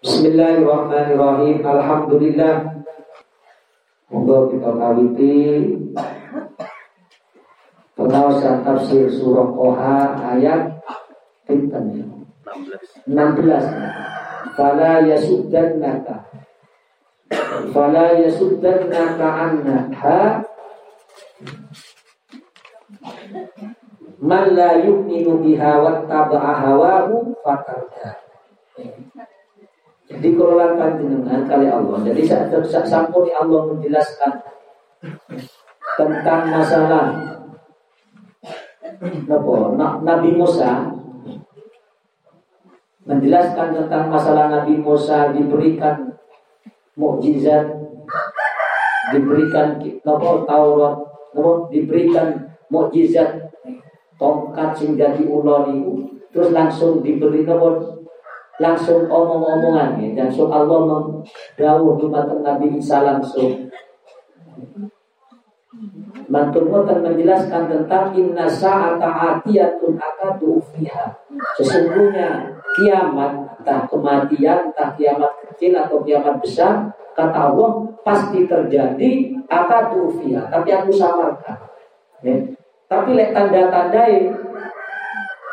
Bismillahirrahmanirrahim. Alhamdulillah. Monggo kita kawiti pengawasan tafsir surah Toha ayat pinten 16. 16. Fala yasuddannaka Fala yasuddannaka annaha Man la yu'minu biha wattaba'a hawahu fatarda jadi kalau panjenengan kali Allah. Jadi saat sampun Allah menjelaskan tentang masalah Nabi Musa. Menjelaskan tentang masalah Nabi Musa diberikan mukjizat diberikan nopo Taurat nopo diberikan mukjizat tongkat sing jadi ular terus langsung diberi nopo langsung omong-omongan ya. So Allah mendawuh dumateng Nabi Isa langsung. Mantun akan menjelaskan tentang inna sa'ata atiyatun akadu fiha. Sesungguhnya kiamat, entah kematian, entah kiamat kecil atau kiamat besar, kata Allah pasti terjadi akadu fiha. Tapi aku samarkan. Ya. Tapi lihat tanda-tanda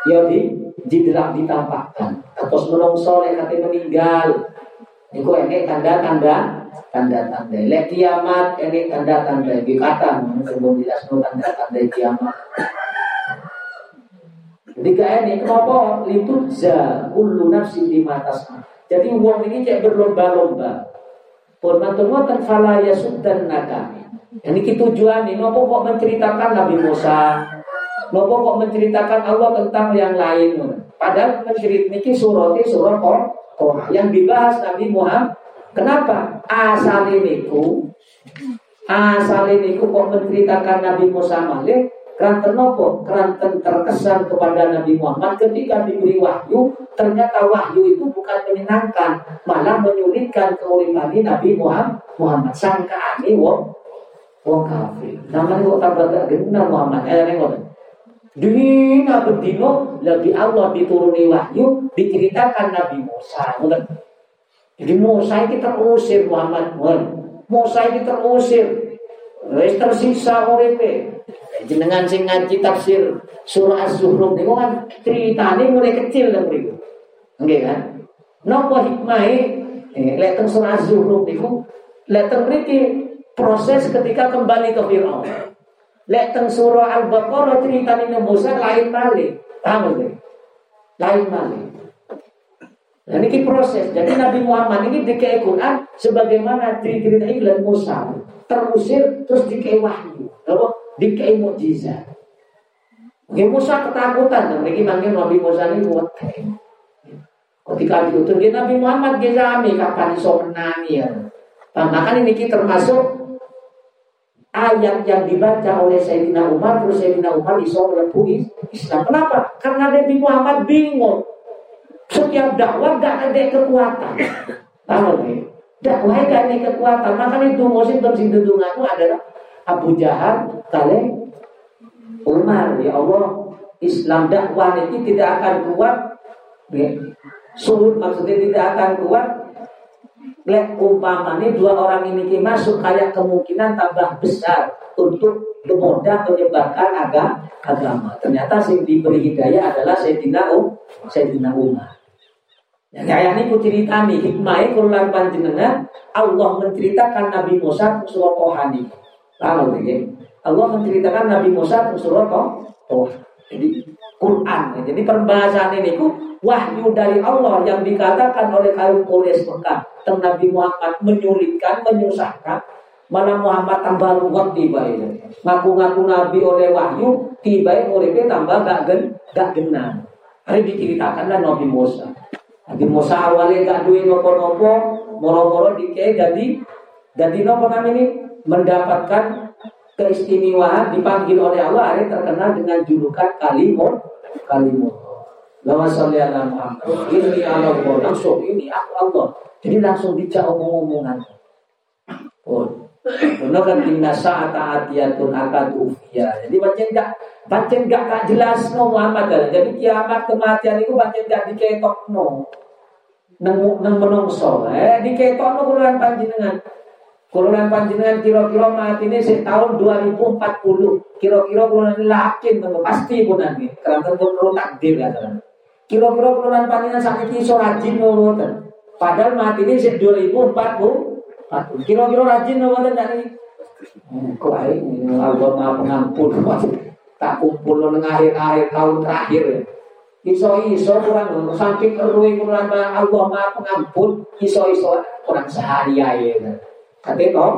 ya di ditampakkan atau menungso lek kate meninggal niku enek tanda-tanda tanda-tanda lek kiamat enek tanda-tanda iki kata sebelum jelasno tanda-tanda kiamat Ketika ini kenapa kullu nafsin di matasma. Jadi uang ini kayak berlomba-lomba. Pun mantung fala yasuddan naka. Ini tujuan ini, nopo kok menceritakan Nabi Musa, Nopo kok menceritakan Allah tentang yang lain. Padahal menceritakan ini surat surat Toha yang dibahas Nabi Muhammad. Kenapa? Asal ini ku, asal ini ku kok menceritakan Nabi Musa Malik. Keranten nopo, keranten terkesan kepada Nabi Muhammad ketika diberi wahyu, ternyata wahyu itu bukan menyenangkan, malah menyulitkan keuripan Nabi Muhammad. Muhammad sangka ani wong wong kafir. Namanya kok tambah gak Muhammad. Eh. Dina berdino lagi Allah dituruni wahyu diceritakan Nabi Musa. Jadi Musa itu terusir Muhammad. Musa itu terusir. Wis tersisa uripe. Jenengan sing ngaji tafsir surah Az-Zukhruf niku kan ceritane mulai kecil lho mriku. Nggih kan? Napa hikmahe eh, lek surah Az-Zukhruf niku lek teng proses ketika kembali ke Firaun. Lek teng surah Al-Baqarah cerita ini Musa lain kali. Paham ya? Lain kali. Nah, ini proses. Jadi Nabi Muhammad ini dikei Quran sebagaimana cerita Ilan Musa terusir terus dikei wahyu, apa? Dikei mukjizat. Oke Musa ketakutan, dan lagi manggil Nabi Musa ini buat Ketika diutus Nabi Muhammad gezami kapan iso menangi ya. Bahkan ini termasuk ayat yang dibaca oleh Sayyidina Umar terus Sayyidina Umar iso melebu Islam. Kenapa? Karena Nabi Muhammad bingung. Setiap dakwah gak ada kekuatan. Tahu nih? Dakwah gak ada kekuatan. Makanya itu musim bersih itu adalah Abu Jahal kalian Umar ya Allah Islam dakwah ini tidak akan kuat ya. Suhud maksudnya tidak akan kuat Lek umpamanya dua orang ini masuk kayak kemungkinan tambah besar untuk mudah menyebarkan agama. agama. Ternyata yang diberi hidayah adalah Sayyidina Um, Sayyidina Umar. Ya, kayak ini ku cerita nih hikmahnya kulan panjenengan Allah menceritakan Nabi Musa ke surah Kohani. Lalu ya. Allah menceritakan Nabi Musa ke surah Toh. Jadi Quran. Jadi pembahasan ini ku wahyu dari Allah yang dikatakan oleh kaum Quraisy Mekah tentang Nabi Muhammad menyulitkan, menyusahkan, mana Muhammad tambah ruwet tiba ini. Ngaku-ngaku Nabi oleh wahyu, tiba oleh tambah gak gen, gak genang. Hari diceritakanlah Nabi Musa. Nabi Musa awalnya gak duit nopo-nopo, moro-moro dike jadi jadi nopo ini mendapatkan keistimewaan dipanggil oleh Allah hari terkenal dengan julukan kalimut kalimut Lama salli ala Muhammad. Ini Allah langsung ini aku Allah. Jadi langsung dijawab omong-omongan. Oh. Benar kan inna sa'ata atiyatun akadu ufiyah. Jadi baca enggak baca enggak tak jelas no Muhammad. Jadi kiamat kematian itu baca enggak diketok no. neng neng menungso eh diketokno kuluran panjenengan kuluran panjenengan kira-kira mati ini tahun 2040 kira-kira kuluran yakin tentu pasti pun nanti karena tentu perlu takdir ya kan kira-kira kuluran panjenengan sakit iso rajin ngoten. Padahal mati ini 2040 kira-kira rajin ngoten dari kok ini Allah maha pengampun. Tak kumpul nang akhir-akhir tahun terakhir. Ya iso-iso kurang saking eruwe kurang Allah Maha Pengampun iso-iso kurang sehari aja kata toh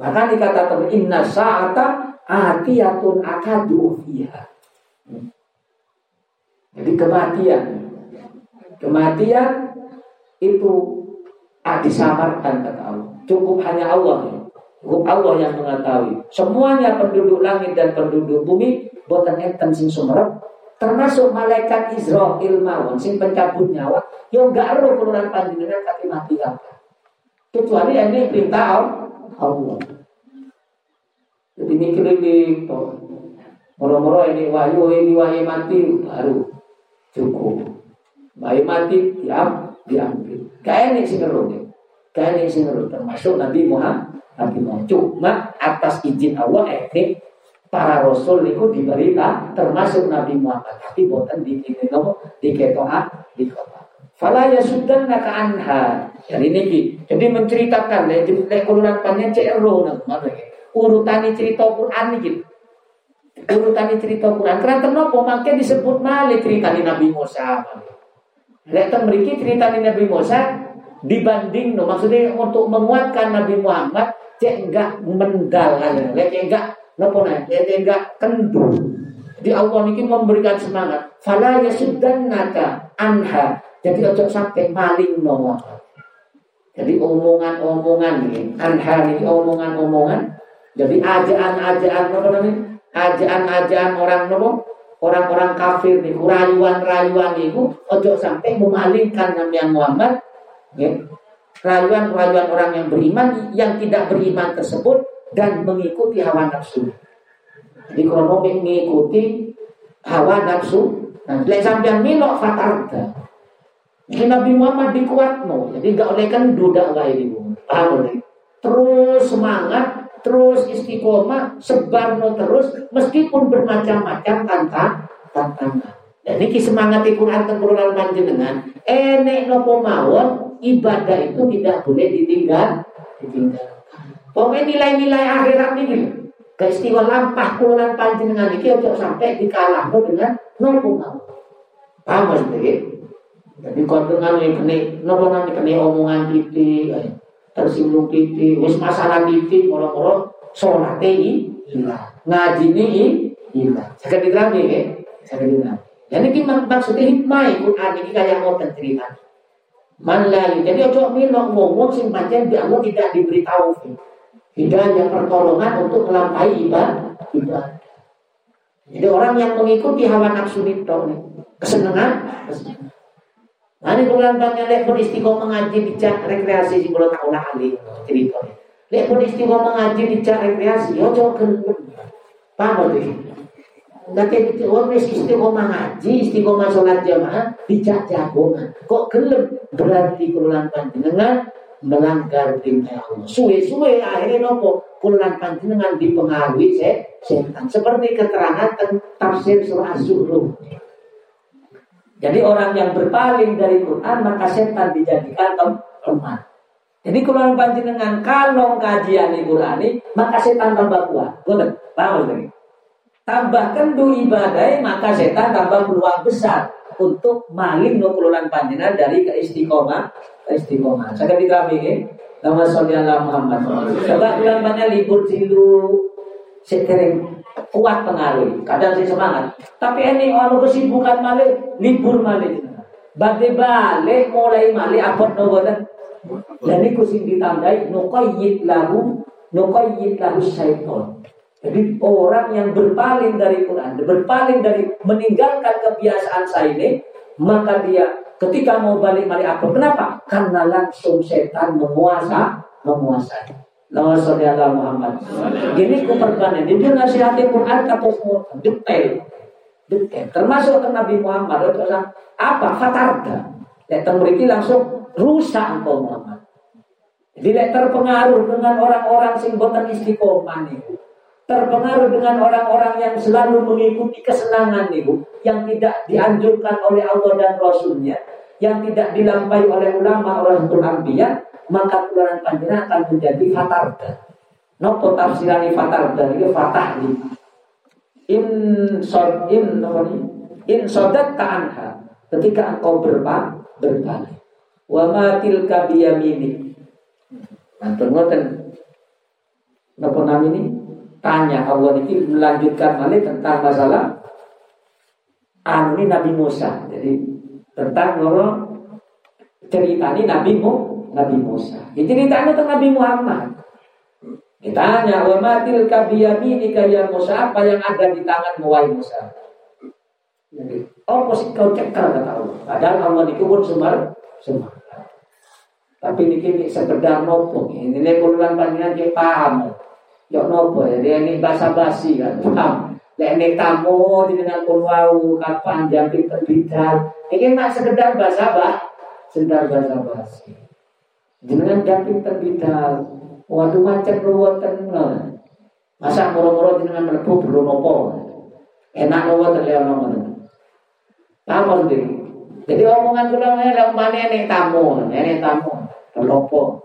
maka dikatakan inna sa'ata atiyatun akadu fiha. Jadi kematian. Kematian itu ah, disamarkan kata Allah. Cukup hanya Allah ya. Cukup Allah yang mengetahui. Semuanya penduduk langit dan penduduk bumi boten enten sing sumerep. Termasuk malaikat Israel mawon sing pencabut nyawa yo gak ero keluaran panjenengan kaki mati apa kecuali ini perintah Allah jadi ini keliling moro-moro ini wahyu ini wahyu mati baru cukup wahyu mati diam diambil kayak ini sing kayak ini sing termasuk Nabi Muhammad Nabi Muhammad cuma atas izin Allah ini para rasul itu diberita termasuk Nabi Muhammad tapi bukan di di ketoa di kota. Fala ya sudah naka anha. Jadi ini jadi menceritakan ya jadi kuluran panjang cero mana urutan cerita Quran ini urutan cerita Quran karena kenapa makin disebut malih cerita Nabi Musa. Lek memiliki cerita Nabi Musa dibanding no maksudnya untuk menguatkan Nabi Muhammad cek enggak mendalam lek enggak Napa nih? Dia enggak kendur. Di Allah ini memberikan semangat. Fala naka anha. Jadi ojo sampai maling no. Jadi omongan-omongan ini, anha ini omongan-omongan. Jadi ajaan-ajaan apa namanya? Ajaan-ajaan orang nopo orang-orang kafir nih, rayuan-rayuan itu ojo sampai memalingkan yang Muhammad. Ya. Rayuan-rayuan orang yang beriman yang tidak beriman tersebut dan mengikuti hawa nafsu. Jadi kalau mengikuti hawa nafsu, nah, lek sampean milok fatarda. Jadi Nabi Muhammad dikuatno, jadi gak oleh kan duda lah ini, paham oleh. Terus semangat, terus istiqomah, sebarno terus, meskipun bermacam-macam tantang tantangan. Dan ini semangat Quran tengkuran panjenengan, enek nopo mawon, ibadah itu tidak boleh ditinggal, ditinggal. Pokoknya nilai-nilai akhirat ini Keistiwa lampah kulan panjenengan ini Ojo sampai dikalah dengan nol mau Paham maksudnya Jadi kalau dengan yang kena Nol nanti kena omongan titik eh, Tersinggung titik Wis masalah titik Moro-moro Sholat hilang Ngaji ini hilang Saya diterangin ya Saya diterangin Jadi ini maksudnya hikmah Quran ini kayak mau cerita Man Jadi ojo milok ngomong sing pancen Allah tidak diberitahu hidayah pertolongan untuk melampaui ibadah. ibadah. Jadi orang yang mengikuti hawa nafsu itu kesenangan, kesenangan. Ini kalau banyak lek pun istiqomah mengaji dicak rekreasi sih kalau tahu lah ahli cerita. Lek pun istiqomah mengaji dicak rekreasi, yo coba kenapa? Paham tuh? Nanti itu orang istiqomah ngaji, istiqomah sholat jamaah, dicak jagongan. Kok gelem berarti kalau dengan melanggar perintah Allah. Suwe-suwe akhirnya nopo kulan panjenengan dipengaruhi setan. Seperti keterangan tafsir surah Az-Zuhruf. Jadi orang yang berpaling dari Quran maka setan dijadikan teman. Jadi kulan panjenengan kalau kajian di Quran maka setan tambah kuat. Betul? Paham lagi? Tambahkan du ibadah maka setan tambah peluang besar untuk maling no kulan panjenengan dari keistiqomah istiqomah. Saya kami ya. Nama saudara Muhammad. Coba bulan banyak libur dulu sering kuat pengaruh. Kadang saya semangat. Tapi ini orang kesibukan malah libur malah. Bagi balik mulai malah apa nobodan. Dan ini kusim ditandai nukayyid lahu nukayyid lahu syaiton. Jadi orang yang berpaling dari Quran, berpaling dari meninggalkan kebiasaan saya ini, maka dia ketika mau balik-balik apa? Kenapa? Karena langsung setan menguasa, menguasai. Nama saudara Muhammad. Gini ku perbanan. Dia nasihatin Quran kata semua detail. Detail. Termasuk ke Nabi Muhammad. Apa? Fatarda. Lek mriki langsung rusak engkau Muhammad. Jadi lek terpengaruh dengan orang-orang sing boten istiqomah niku. Terpengaruh dengan orang-orang yang selalu mengikuti kesenangan niku yang tidak dianjurkan oleh Allah dan Rasulnya, yang tidak dilampaui oleh ulama orang anbiya, maka keluaran panjenengan akan menjadi fatarda. Nopo tafsiran fatarda ini fatah In sod in in sodat anha ketika engkau berpan berbalik. Wa ma tilka biyamini. Mantun ngoten. Napa namini? Tanya Allah ini melanjutkan malih tentang masalah anu ini Nabi Musa. Jadi tentang ngono cerita ini Nabi Mu, Nabi Musa. Jadi cerita tentang Nabi Muhammad. Ditanya, wa matil kabiyamini kaya Musa, apa yang ada di tangan wahai Musa? Jadi, oh posisi kau cekal kata Allah. Padahal Allah itu pun semar, semar. Tapi ini kini sekedar nopo. Ini nih kululan panjangan dia paham. Yuk nopo ya. Dia ini basa basi kan. Paham. Lek ini tamu di dengan kulwau kapan jampi terbidal. Ini mak sekedar basa bah. Sekedar basa Dengan jampi terbidal. Waktu macam ruwatan. Masa moro-moro dengan melepuh belum. Enak nopo terlihat nopo. Tamu sendiri. Jadi omongan kula ngene lek umpane tamu, nek tamu, telopo,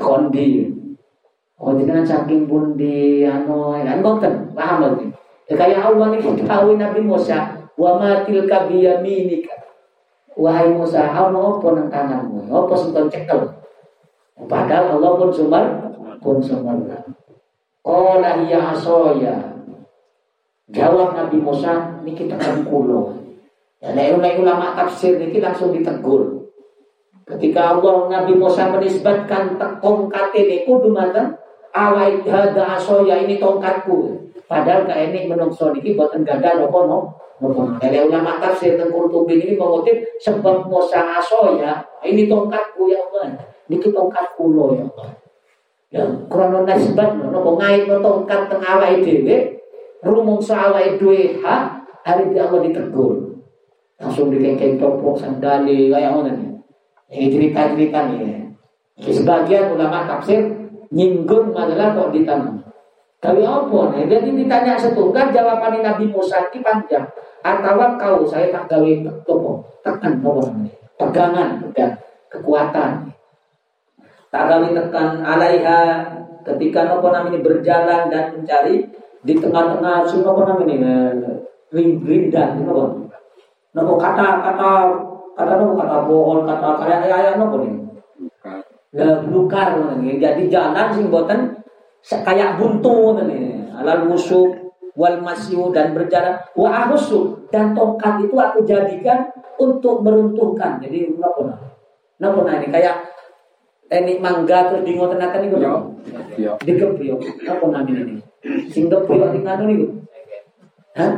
kondi. Oh jenengan saking pundi anu kan ngoten, paham lagi. Ya kayak Allah niki tahu Nabi Musa, wa ma tilka biyaminika. Wahai Musa, ana apa nang tanganmu? Apa sing kon cekel? Padahal Allah pun sumber pun sumber. Qala hiya asoya. Jawab Nabi Musa, niki tekan kula. Nah, ulama tafsir ini langsung ditegur. Ketika Allah Nabi Musa menisbatkan tongkat ini kudu mata awai hada asoya ini tongkatku. Padahal kayak ini menungso ini buatan gagal nopo no. Jadi ulama tafsir tentang Qurtubi ini mengutip sebab Musa asoya ini tongkatku ya Allah. Ini tongkatku lo ya. Allah. Ya, krono nisbat no, nopo ngait tongkat tengah awai dewe, rumung sawai dua ha, hari dia Allah ditegur. Langsung dikengkeng topok sandali kayak mana nih. Ini cerita-cerita nih sebagian ulama tafsir nyinggung masalah kok ditanam tapi apa nih? Jadi ditanya setunggal jawaban Nabi Musa ini panjang. Atau kau saya tak gawe topo tekan nomor pegangan pegang kekuatan tak gawe tekan alaiha ketika nopo namanya berjalan dan mencari di tengah-tengah semua apa namanya ring rindan nopo Nopo kata kata kata nopo kata bohong kata kayak ayah nopo nih. Lah blukar nih. Jadi jalan sing boten kayak buntu nih. Alal musuh wal masyu dan berjalan wa ahusu dan tongkat itu aku jadikan untuk meruntuhkan. Jadi nopo nah. Nopo nah ini kayak ini mangga terus di ngoten akan niku. Yo. Yo. Dikepriyo. Nopo namanya ini? Sing kepriyo ning anu niku. Hah?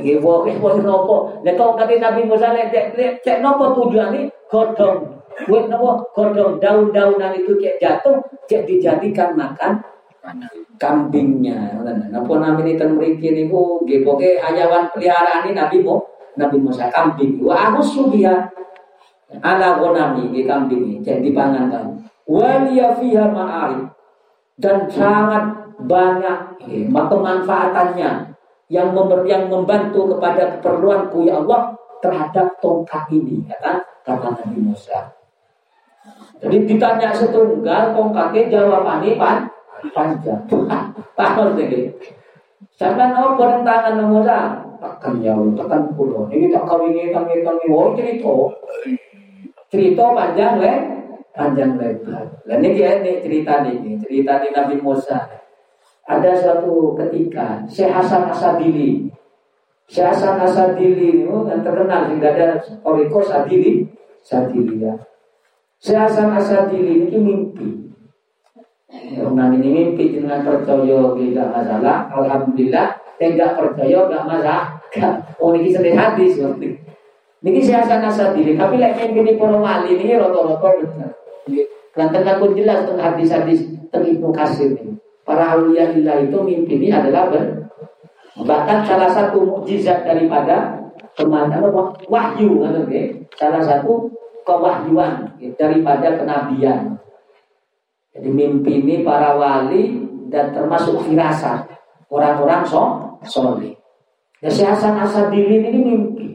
Nggih wae pun nopo. Nek kok kate Nabi Musa nek cek cek nopo tujuane godhong. Buat nopo godhong daun-daunan itu cek jatuh cek dijadikan makan kambingnya. Napa namine ten mriki niku nggih pokoke hayawan peliharaan Nabi Mu Nabi Musa kambing. Wa aku subiha ala gonami di kambing cek dipangan kan. Wa liya fiha ma'arif dan sangat banyak eh, pemanfaatannya yang member, yang membantu kepada keperluanku ya Allah terhadap tongkat ini kata kata Nabi Musa. Jadi ditanya setunggal tongkatnya jawabannya pan panjang. Paham lagi. Sampai no tangan Musa tekan ya tekan pulau. Ini tak kawin kami kami wow cerita cerita panjang le panjang lebar. Dan ini dia ini cerita ini cerita ini Nabi Musa. Ada suatu ketika Syekh Hasan Asadili. Syekh Hasan Asadili oh, yang terkenal hingga ada Oriko Sadili Sadili ya Syekh Hasan Asadili ini mimpi. Nah ini mimpi dengan percaya tidak masalah. Alhamdulillah tidak percaya tidak masalah. Oh ini sedih hadis Ini Syekh Hasan Asadili Tapi lagi ini para wali ini roto-roto benar Kelantan pun jelas tentang hadis-hadis tentang Ibnu Kasir ini. Para awliya itu mimpi ini adalah ber Bahkan salah satu mukjizat daripada ke mana wahyu kan salah satu kewahyuan daripada kenabian. Jadi mimpi ini para wali dan termasuk firasat. Orang-orang so soleh. Ya si Hasan Asadilin ini mimpi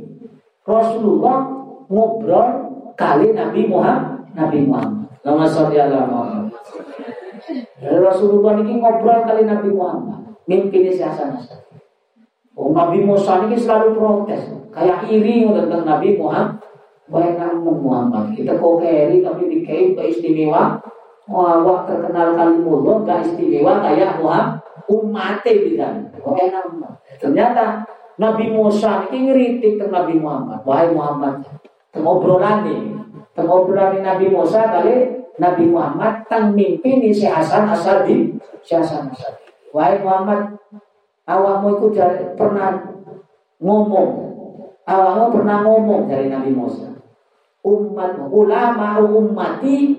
Rasulullah ngobrol kali Nabi Muhammad Nabi Muhammad. Nama Muhammad. Rasulullah ini ngobrol kali Nabi Muhammad. Mimpi ini si. Oh, Nabi Musa ini selalu protes, kayak iri tentang Nabi Muhammad. Baik Muhammad, kita kok keri tapi dikei istimewa. Wah, terkenal kalimullah gak istimewa kayak Muhammad umatnya bisa. Oh enak. Ternyata Nabi Musa ini ngeritik Nabi Muhammad. Wahai Muhammad, tengobrolan nih. Tengobrolan Nabi Musa kali Nabi Muhammad tang mimpi nih si Hasan Asadi. Si Hasan Asadi. Wahai Muhammad, awakmu itu pernah ngomong. Awakmu pernah ngomong dari Nabi Musa. Umat ulama ummati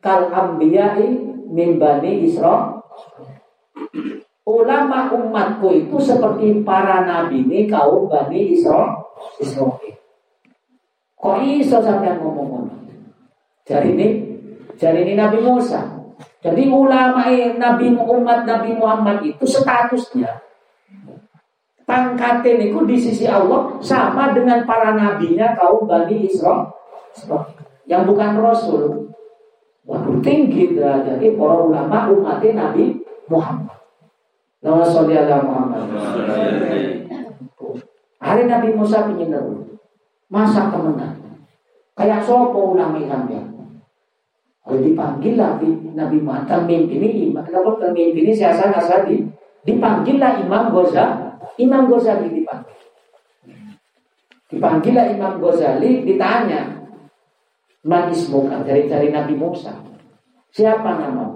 kal ambiyai min bani Israel Ulama umatku itu seperti para nabi ini kaum Bani Israel. Kok iso sampai ngomong Jadi ini, jadi ini Nabi Musa. Jadi ulama Nabi umat Nabi Muhammad itu statusnya pangkatnya itu di sisi Allah sama dengan para nabinya kaum Bani Israel yang bukan Rasul. Waduh tinggi derajatnya para ulama umatnya Nabi Muhammad. Nama sholli ala Muhammad. Hari Nabi Musa ingin dulu. Masa kemenang. Kayak sopo ulama sampai. Kalau dipanggil Nabi Nabi Muhammad mimpi ini imam. Kenapa mimpi ini siasa nasadi? Dipanggillah Imam Ghazali. Imam Ghazali dipanggil. Dipanggillah Imam Ghazali ditanya. Man ismuka dari dari Nabi Musa. Siapa nama?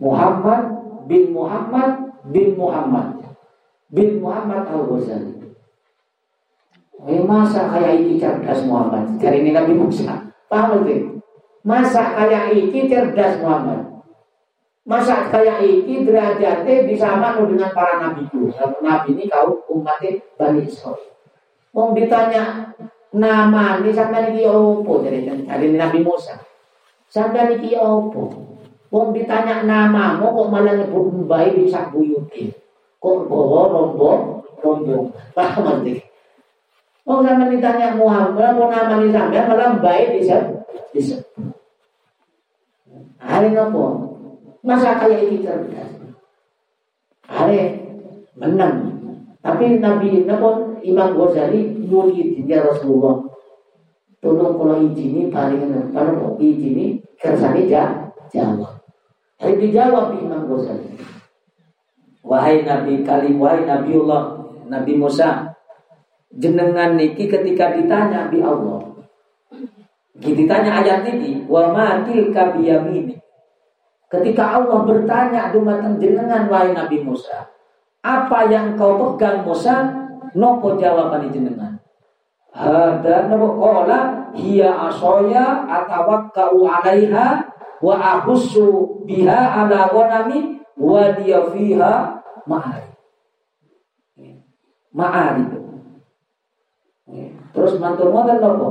Muhammad bin Muhammad bin Muhammad bin Muhammad Al Ghazali. Eh, masa kayak ini cerdas Muhammad? Cari ini Nabi Musa. Paham itu? Masa kayak ini cerdas Muhammad? Masa kayak ini derajatnya sama dengan para nabi itu. Nabi ini kau umatnya Bani Israel. Mau ditanya nama ini sampai ini opo dari Nabi Musa. Sampai ini opo. Wong ditanya nama, mau kok malah nyebut bayi di sak buyuti. Kok bawa rombong, rombong. Paham nanti? Wong sama ditanya Muhammad, mau nama ini sampai malah sak, di sak. Hari nopo? Masa kayak ini cerdas? Hari menang. Tapi Nabi nopo Imam Ghazali izinnya Rasulullah. Tolong kalau izini paling kalau izini kersane jawab. Tapi dijawab Imam Ghazali. Wahai Nabi Kalim, wahai Nabiullah, Nabi Musa, jenengan niki ketika ditanya di Allah. Ditanya ayat ini, wa matil kabiyamini. Ketika Allah bertanya dumateng jenengan wahai Nabi Musa, apa yang kau pegang Musa? Nopo jawaban jenengan. Ada nopo kola hiya asoya atawakkau alaiha wa ahussu biha ala ghanami wa dia fiha ma'ari. Ma'ari. Terus mantur ngoten napa?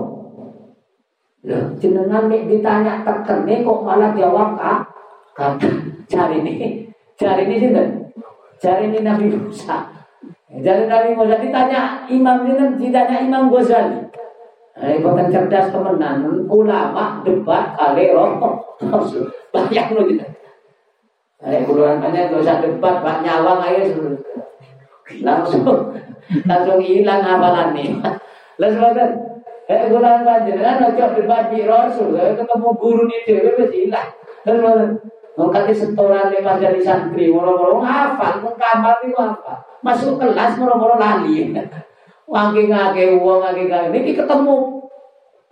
Lho, jenengan nek ditanya tekene kok malah jawab kak? Kata cari ini, cari ini sinten? Cari ini Nabi Musa. Jadi Nabi Musa ditanya Imam ini ditanya Imam Ghazali. Eh, bukan cerdas temenan, ulama debat kali roh. Banyak lo gitu. Eh, bulan banyak gak usah debat, pak nyawang aja langsung langsung hilang hafalan nih. Lalu kan, eh banyak kan ojo debat di rasul, eh, ketemu guru nih dewi wis hilang. Lalu kan, Mengkati setoran lewat dari santri, moro-moro ngafal, mau kamar itu apa? Masuk kelas moro-moro lali. Wangi ngake uang ngake ngake. Ini ketemu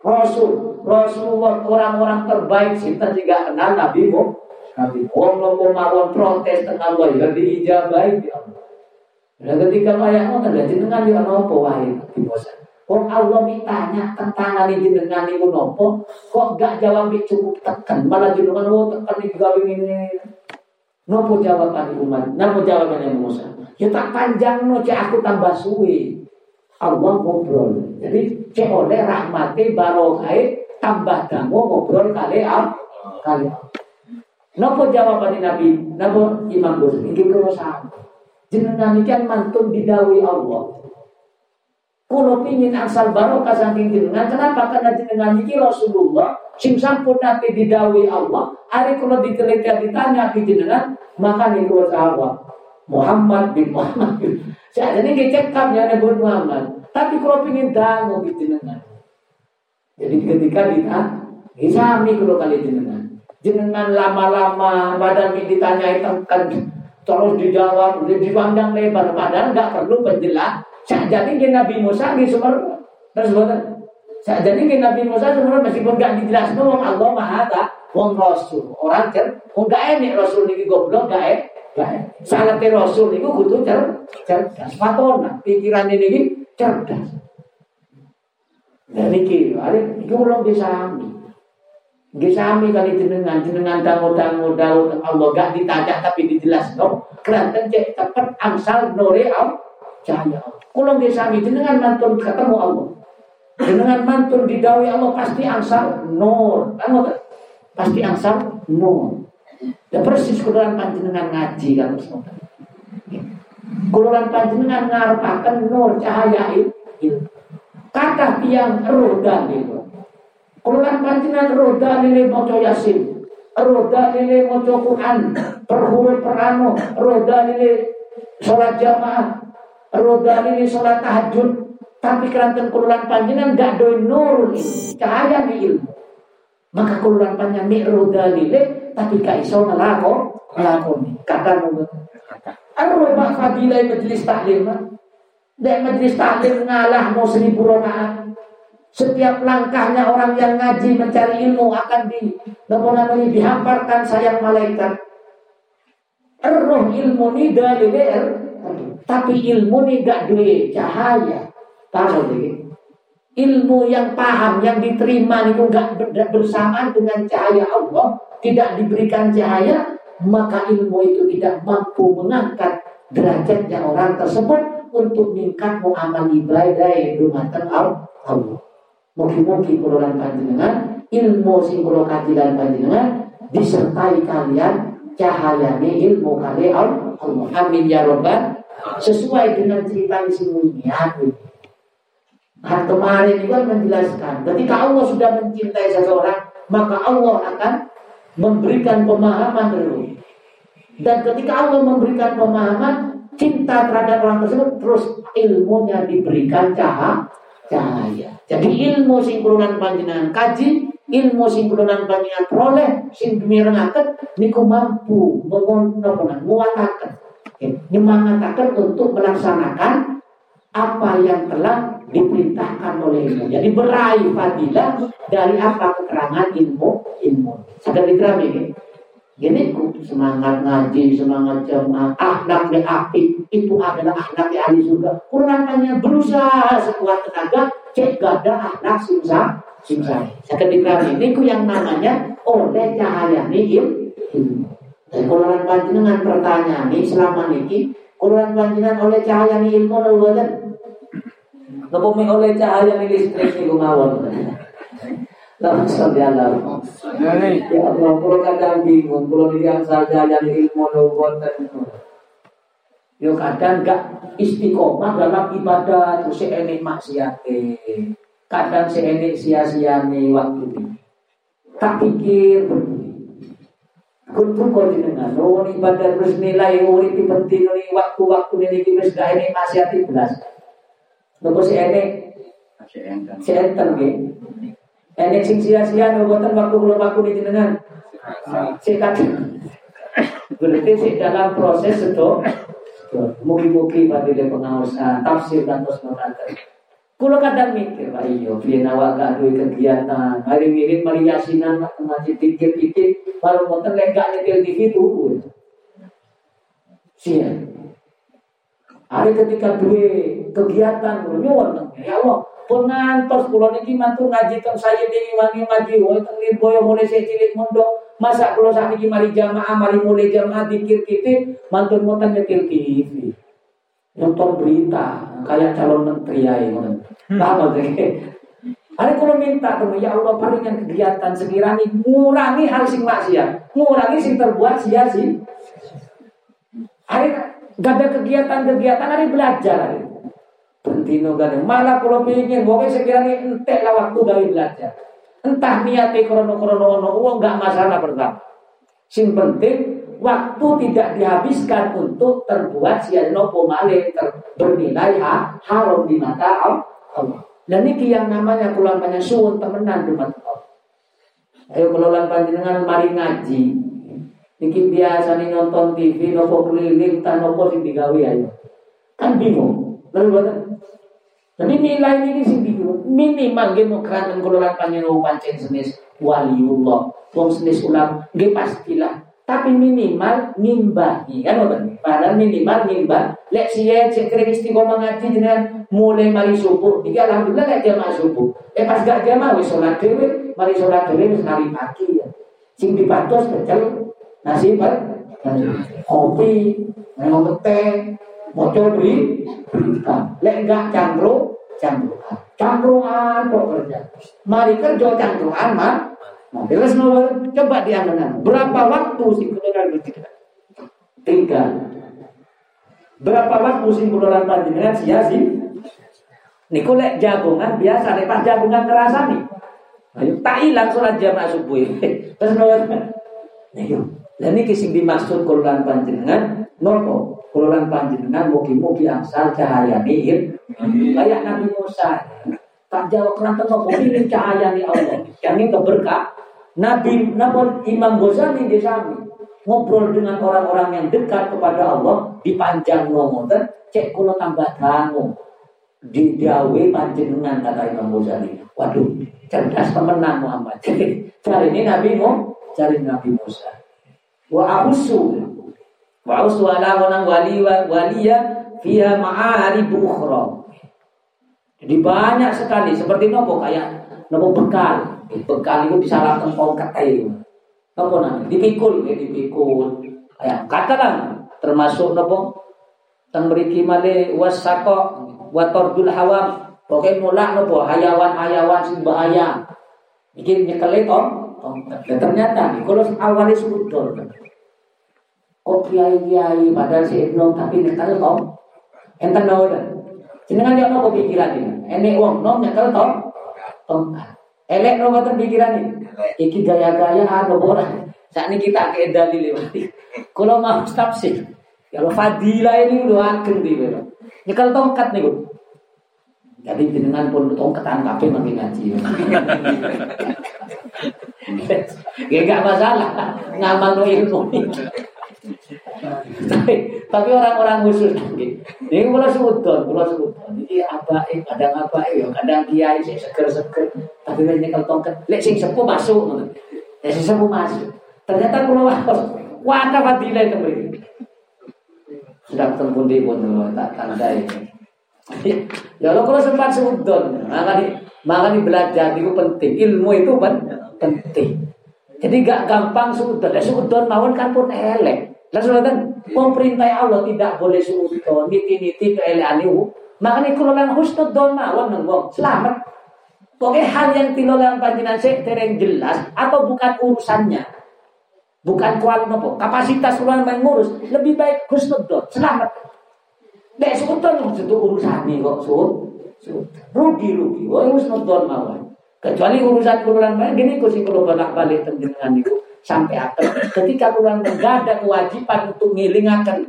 Rasul, Rasulullah orang-orang terbaik sinten juga kenal Nabi Mu. Nabi Wong nopo mawon protes tengah Allah ya diijabahi di Allah. Dan ketika ayat ngoten lha jenengan yo napa wae Nabi Musa. Wong Allah mitanya tentang ali jenengan niku nopo, kok gak jawab cukup tekan, malah jenengan oh tekan iki gawe ngene. Nopo jawaban umat? Nopo jawabannya Musa? Ya tak panjang no, aku tambah suwe. Allah ngobrol. Jadi cek oleh rahmati barokai tambah damu ngobrol kali al kali. Nopo jawaban Nabi, nopo Imam Gus, ini kalau sama. Jenengan kan mantun didawi Allah. Kulo pingin asal barokah saking jenengan. Kenapa? Karena jenengan ini Rasulullah sing sampun nanti didawi Allah. Hari kulo diteliti ditanya di jenengan, maka nih kulo sahabat Muhammad bin Muhammad. Saya jadi kecekam ya nebut Muhammad. Tapi kalau pingin dangu di jenengan. Jadi ketika ditanya, sami kulo kali jenengan. Jenengan lama-lama badan ditanya itu kan terus dijawab, dipandang lebar, padahal nggak perlu penjelas. Saya jadi ke Nabi Musa di sumber terus Saya jadi ke Nabi Musa sumber meskipun nggak dijelaskan wong Allah Maha tak wong Rasul. Orang cer, wong gak enak Rasul ini goblok gak enak. Sangat Rasul itu kudu cer cerdas. Fatona pikiran ini cerdas. Dan ini, ada ini belum disami. Gisami kali jenengan, jenengan dangu-dangu daun Allah gak ditajak tapi dijelas no. Keranten cek tepat angsal nore al cahaya Allah. Kulong gisami jenengan mantun ketemu Allah. Jenengan mantun didawi Allah pasti angsal nur. Kan Pasti angsal nur. Ya persis kuluran panjenengan ngaji kan Kuluran panjenengan ngarepaken nur cahaya itu. Kata tiang roda itu. Kulan panjenengan roda nile maca Yasin, roda nile maca Quran, perhuru perano, roda nile sholat jamaah, roda nile sholat tahajud. Tapi keranten kululan panjenengan gak doi ini, cahaya di ilmu. Maka kululan panjenengan roda nile, tapi gak iso ngelako, ngelakoni. Kata nunggu. Arroba fadilah majlis taklim. Dan majlis taklim ngalah mau seribu rokaat. Setiap langkahnya orang yang ngaji mencari ilmu akan di namanya dihamparkan sayang malaikat. Roh ilmu ini dari tapi ilmu ini gak duit cahaya. Tahu ini? Ilmu yang paham, yang diterima itu gak bersamaan dengan cahaya Allah, tidak diberikan cahaya, maka ilmu itu tidak mampu mengangkat derajatnya orang tersebut untuk meningkat amal ibadah berumatan Allah. Mugi-mugi kulolan panjenengan ilmu sing kula panjenengan disertai kalian cahayane ilmu kali Allah. Amin ya robbal sesuai dengan cerita di sini Nah, kemarin juga menjelaskan ketika Allah sudah mencintai seseorang maka Allah akan memberikan pemahaman dulu dan ketika Allah memberikan pemahaman cinta terhadap orang tersebut terus ilmunya diberikan cahaya cahaya. Jadi ilmu sing kurunan panjenengan kaji, ilmu sing kurunan panjenengan peroleh, sing demirengaken niku mampu mengonoponan, muataken, nyemangataken untuk melaksanakan apa yang telah diperintahkan oleh ilmu. Jadi beraih fadilah dari apa keterangan ilmu ilmu. Sudah diterima ini. Gini semangat ngaji, semangat jamaah, akhlaknya api itu adalah akhlak ahli surga. Kurangnya berusaha sekuat tenaga, cek gada akhlak simsa, simsa. Seketika ini yang namanya oleh cahaya nihil Dan kurangan panjenengan pertanyaan ini selama ini, kurangan panjenengan oleh cahaya ini ilmu dan Napa oleh cahaya ini listrik niku mawon. Lama salli ala Ya Allah, kalau kadang bingung, kalau yang saja yang ilmu nubuatan Yo kadang gak istiqomah dalam ibadah terus enik maksiat Kadang enik sia-sia nih waktu ini. Tak pikir Kuntu kau jenengan, oh ibadah terus nilai urip penting nih waktu-waktu ini kita sudah enik maksiat belas. Nopo si enik, si enten gitu. Enek sing sia-sia ngoboten waktu kula waktu di jenengan. Sikat. Berarti sih dalam proses itu mugi-mugi fadilah pengawasan tafsir dan terus nonton. Kulo kadang mikir, Pak iyo, biar awak gak duwe kegiatan, hari mirin mari yasinan, ngaji pikir-pikir, baru mau terlegak nyetel TV tuh. Sia. Hari ketika duwe kegiatan, nyuwun, ya Allah, pengantos kula niki mantu ngaji teng saya dewi wangi ngaji. Wae teng boyo mulai saya cilik mondok. Masa kula sakniki mari jamaah mari mulai jamaah dikir kitik mantun moten nyetil TV nonton berita kayak calon menteri ya ini. Paham Ada kalau minta tuh ya Allah paringan kegiatan sekiranya ngurangi hal sing maksiat, ngurangi sing terbuat sia-sia. Hari gak ada kegiatan-kegiatan hari belajar hari. Bentino gak malah kalau ingin pokoknya sekiranya entek lah waktu dari belajar. Entah niatnya krono-krono uang gak masalah pertama. Sing penting waktu tidak dihabiskan untuk terbuat sia-sia nopo malih bernilai haram di mata Allah. Dan ini yang namanya kulang banyak suun temenan rumah Allah. Ayo kelolaan panjenengan mari ngaji. Niki biasa nih nonton TV, nopo keliling, tan nopo sing digawe ayo. Kan bingung. Lalu buatan. Tapi nilai ini sing bingung. Minimal nggih mau keranten kelolaan panjenengan pancen senis waliullah. Wong senis ulang nggih pastilah tapi minimal ngimbangi kan ngoten padahal minimal ngimbang lek siye cek kering istiqomah ngaji dengan mulai mari subuh iki alhamdulillah lek jamaah subuh eh pas gak jamaah wis salat dhewe mari salat dhewe wis pagi ya sing dipatos pecel nasi pak kopi mau teh moco beri berita lek enggak cangkruk cangkruan cangkruan kok kerja mari kerja cangkruan mah Nah, terus coba diangan berapa waktu si kudoran berjika? Tiga. Berapa waktu si kudoran panjenengan sia sih? Niku lek jagungan biasa nek pas jagungan kerasa nih. Ayo tak hilang sholat jamaah subuh. Terus nol. Ayo. Dan ini kisah dimaksud kulolan panjenengan nopo kulolan panjenengan mugi-mugi angsal cahaya nihir kayak Nabi Musa. Tak jawab kerana nopo ini cahaya nih Allah? Yang ini keberkah? Nabi namun Imam Ghazali di sana? Ngobrol dengan orang-orang yang dekat kepada Allah di panjang ngomongan cek kulo tambah dangu. Di dawe panjenengan kata Imam Ghazali. Waduh cerdas pemenang Muhammad. Cari ini Nabi mau cari Nabi Musa wa ahusu wa ahusu ala wanang wali waliya fiha ma'arib ukhra jadi banyak sekali seperti nopo kayak nopo bekal bekal itu disalahkan tongkat air. Apa nanti? Dipikul ya dipikul. Ya, katakan termasuk nopo teng mriki male wasako wa tordul hawam. Pokoke mulak nopo hayawan-hayawan sing bahaya. Iki nyekele to tongkat. Dan ternyata kalau awalnya sudut Kok kiai-kiai padahal si Ibnu tapi nyekel to. Enten nawa Jenengan yo nopo pikiran ini? Enek wong nom nyekel to tongkat. Elek no ngoten pikiran iki gaya-gaya anu ora. Saat ini kita ke dalil lewat. Kalau mau tafsir, kalau fadilah ini udah ageng di. Ya kalau tongkat nih, jadi jenengan pun tongkat angkapin makin ngaji. Ya gak masalah, ngamal ilmu. Tapi, tapi orang-orang khusus ini kalau sebutkan, kalau sebutkan, ini apa? Eh, kadang apa? Eh, kadang kiai saya seger-seger, tapi ini kalau tongkat, lek sing sepuh masuk, ya sing sepuh masuk. Ternyata kalau wakos, wata fadilah itu beri. Sudah ketemu di pun tak tandai. Ya lo kalau sempat sebutkan, makanya makanya belajar itu penting, ilmu itu penting. Jadi gak gampang. Ya suudon mawon kan pun elek. Lalu kan perintah Allah tidak boleh suudon, niti-niti keelean itu. Makanya kalau yang husnudon mawon nang wong selamat. Pokoknya hal yang tinolan panjinan tereng jelas atau bukan urusannya. Bukan kual nopo, kapasitas kual mengurus lebih baik husnudon, selamat. Nek suudon itu urusan nih kok sud. Rugi rugi, wah husnudon mawon. Kecuali urusan kuluran balik, gini kursi kalau balik balik dengan itu sampai akhir. Ketika kuluran gak ada kewajiban untuk ngilingakan,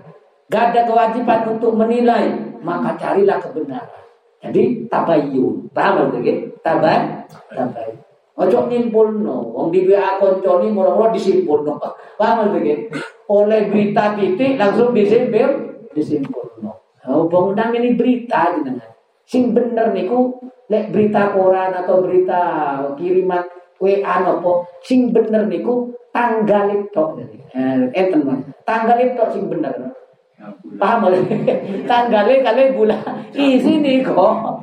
gak ada kewajiban untuk menilai, maka carilah kebenaran. Jadi tabayun, paham lagi? Tabay, tabayun. Ojo nyimpul no, wong di WA konco ini murah-murah disimpul no. Paham lagi? Oleh berita titik langsung disimpul, no. Oh, bangunan ini berita jenengan. Sing bener niku lek berita koran atau berita kiriman WA nopo sing bener niku tanggal itu eh enten mas tanggal itu sing bener. Paham tanggal kali bulan isi nih kok.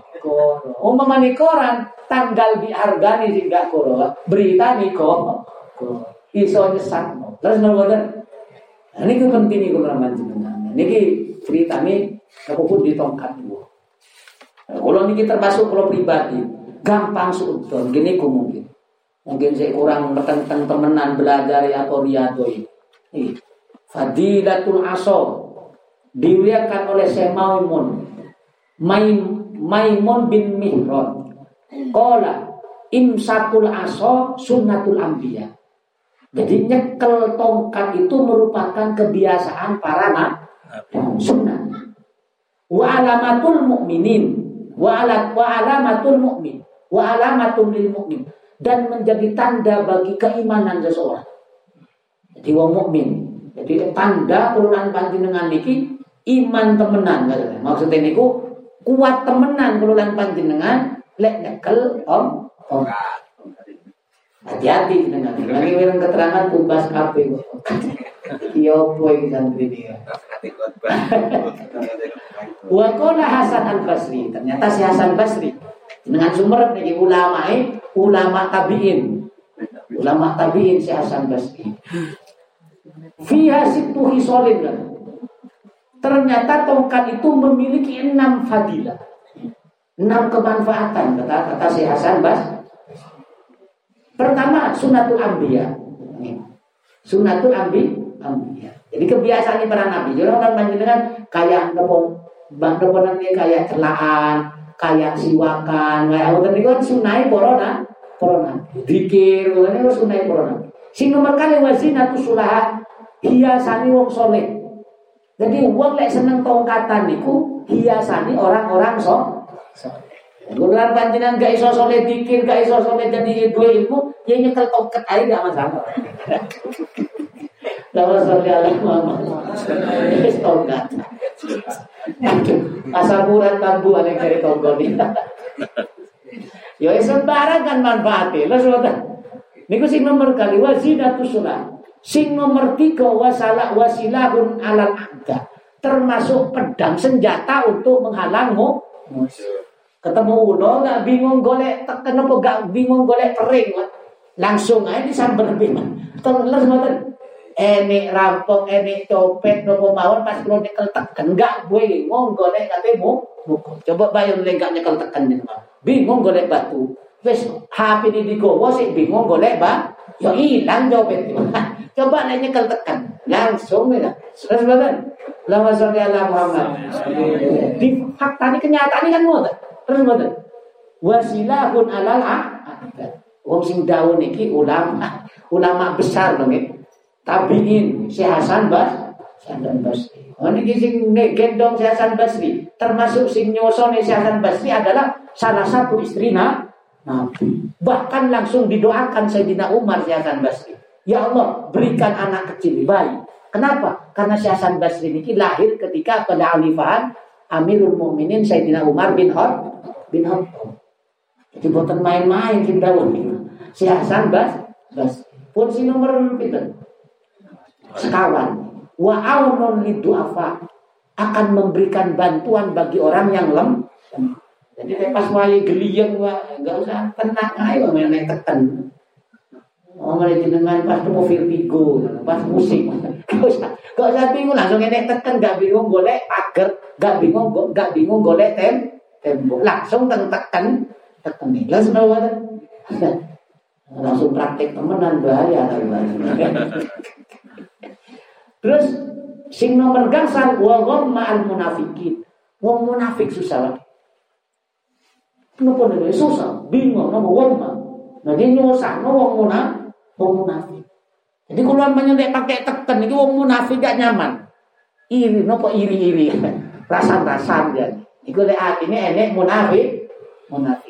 Umum nih koran. Tanggal dihargani sing gak koro berita nih kok. Iso nyesat. Terus nopo ini penting nih kalau manjenengan ini cerita nih aku pun di tongkat dua kalau ini termasuk kalau pribadi gampang suudon gini ku mungkin mungkin saya kurang tentang temenan belajar ya atau riado ini. Fadilatul aso diriakan oleh Syekh Maimun. Maimun bin Mihron Kola imsakul aso sunnatul ambiya jadi nyekel tongkat itu merupakan kebiasaan para sunnah. Wa alamatul mukminin wa alamatul mukmin wa alamatul lil mukmin dan menjadi tanda bagi keimanan seseorang. Jadi wong mukmin. Jadi tanda kulunan panjenengan niki iman temenan Maksudnya niku kuat temenan kulunan panjenengan lek nekel om om. Hati-hati dengan ini memang keterangan kubas kafe. Yo boy santri dia. Wakola Hasan Al Basri. Ternyata si Hasan Basri dengan sumber dari ulama eh, ulama tabiin. Ulama tabiin si Hasan Basri. Fiha situ hisolin. Ternyata tongkat itu memiliki enam fadilah. Enam kemanfaatan kata kata si Hasan Basri. Pertama sunatul ambiya. Sunatul ambi ambiya. Jadi kebiasaan para nabi. Jadi orang panjenengan kayak ngepong bang nanti kayak celaan, kayak siwakan kayak apa tadi kan sunai corona corona dikir ini kan sunai corona si nomor kali wazina tuh sulah hiasani wong soleh jadi wong lek seneng tongkatan niku hiasani orang-orang so Gulan panjenengan gak iso soleh dikir, gak iso soleh jadi dua ilmu, ya nyekel tongkat aja gak masalah. Lawa soleh ala Muhammad. Tongkat. Asamuran tambu aneh dari tonggoni. Ya sembarang kan manfaatnya. Lah sudah. Niku sing nomor kali wazinatu sunnah. Sing nomor tiga wasalah wasilahun alal ada. Termasuk pedang senjata untuk menghalangmu. Ketemu ulo nggak bingung golek kenapa gak bingung golek kering langsung aja disamber bingung. Terus enek rampok, enek copet, nopo mawon pas kalau nyekel tekan, enggak gue bingung golek katemu mukul. Coba bayang gak nyekel tekan nih bingung golek batu. Wes HP ini digowo sih bingung golek ba, ya hilang copet. Coba nek nyekel tekan, langsung ya. Terus banget. Lama sholli ala Muhammad. Di fakta ini kenyataan ini kan mau Terus banget. Wasilahun alal Wong sing dawuh niki ulama, ulama besar dong ya tabiin si Hasan Bas Hasan Basri. Oh ini sing gendong si Hasan Basri, termasuk sing nyosone si Hasan Basri adalah salah satu istri Nabi. Bahkan langsung didoakan Sayyidina Umar si Hasan Basri. Ya Allah, berikan anak kecil bayi. Kenapa? Karena si Hasan Basri ini lahir ketika pada alifahan Amirul Mukminin Sayyidina Umar bin Khattab bin Khattab. Jadi buatan main-main kita Si Hasan Bas, Bas. Pun si nomor pinter sekawan wa aunun lidu'afa akan memberikan bantuan bagi orang yang lem. Jadi pas wae geliyeng wa enggak usah tenang ayo menek teken Oh, mereka dengan pas mobil pigo, pas musik, gak usah, gak usah bingung langsung enek teken, gak bingung golek pagar, gak bingung, gak bingung golek tem, tembok, langsung teken, teken nih, langsung langsung praktek temenan bahaya, Terus sing nomor gangsal wa ma'al munafikin. Wong munafik susah lagi. Kenapa nih susah, bingung nama wong Nah dia nyusah no wong munafik, wong munafik. Jadi kalau namanya pakai tekan itu wong munafik gak nyaman. Iri, nopo iri-iri, rasan-rasan ya. Iku lek artinya enek munafik, munafik.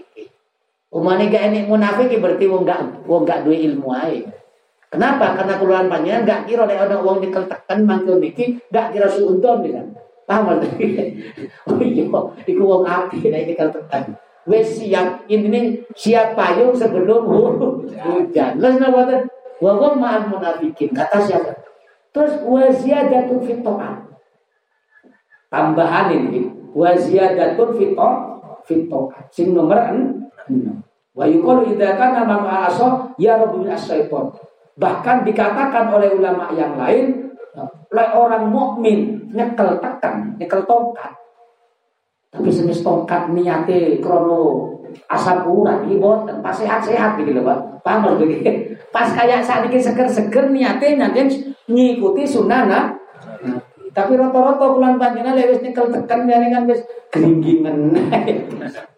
Umane gak enek munafik berarti wong gak wong gak duwe ilmu aja. Kenapa? Karena keluhan panjenengan gak kira oleh ada uang nyekel tekan mangkel niki gak kira suunton bisa. Paham Oh iya, iku uang api nek nyekel tekan. Wes siap ini siap payung sebelum hujan. Lalu napa Wa wa ma'al munafikin kata siapa? Terus wa ziyadatul fitoan. Tambahan ini wa ziyadatul fitoan fitoan. Sing nomor 6. Wa yuqalu idza kana ma'a asa ya rabbil asyaiton. Bahkan dikatakan oleh ulama yang lain, oleh orang mukmin nyekel tekan, nyekel tongkat, Tapi semis tongkat niate krono asam urat iki boten pas sehat-sehat iki lho Pak. Paham lho Pas kayak saat ini seger-seger niate nanti ngikuti sunnah nah. Tapi rata-rata pulang panjenengan lewis nyekel tekan kan wis gringgingan.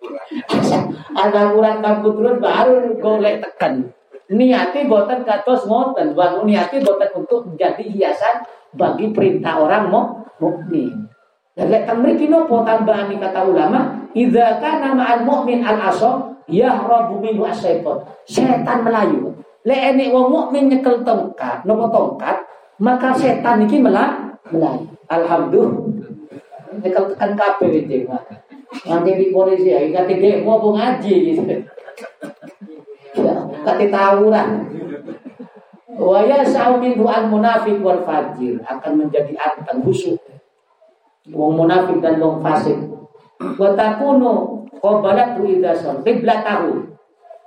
Kabut terus baru golek tekan. Niati boten katos ngoten, bangun niati boten untuk menjadi hiasan bagi perintah orang mau mukmin. Dan lek tamriki nopo tambahan kata ulama, idza kana ma'al mu'min al-asam yahrabu minhu as-syaitan. Setan melayu. Lek enek wong mukmin nyekel tongkat, nopo tongkat, maka setan melah melayu. Alhamdulillah. Nyekel tekan kabeh iki. Nanti di polisi ya, kate demo apa ngaji gitu. Ya, kate tawuran. Wa yasau minhu al-munafiq wal fajir akan menjadi anteng busuk wong munafik dan wong fasik wa takunu qabalatu idza tahu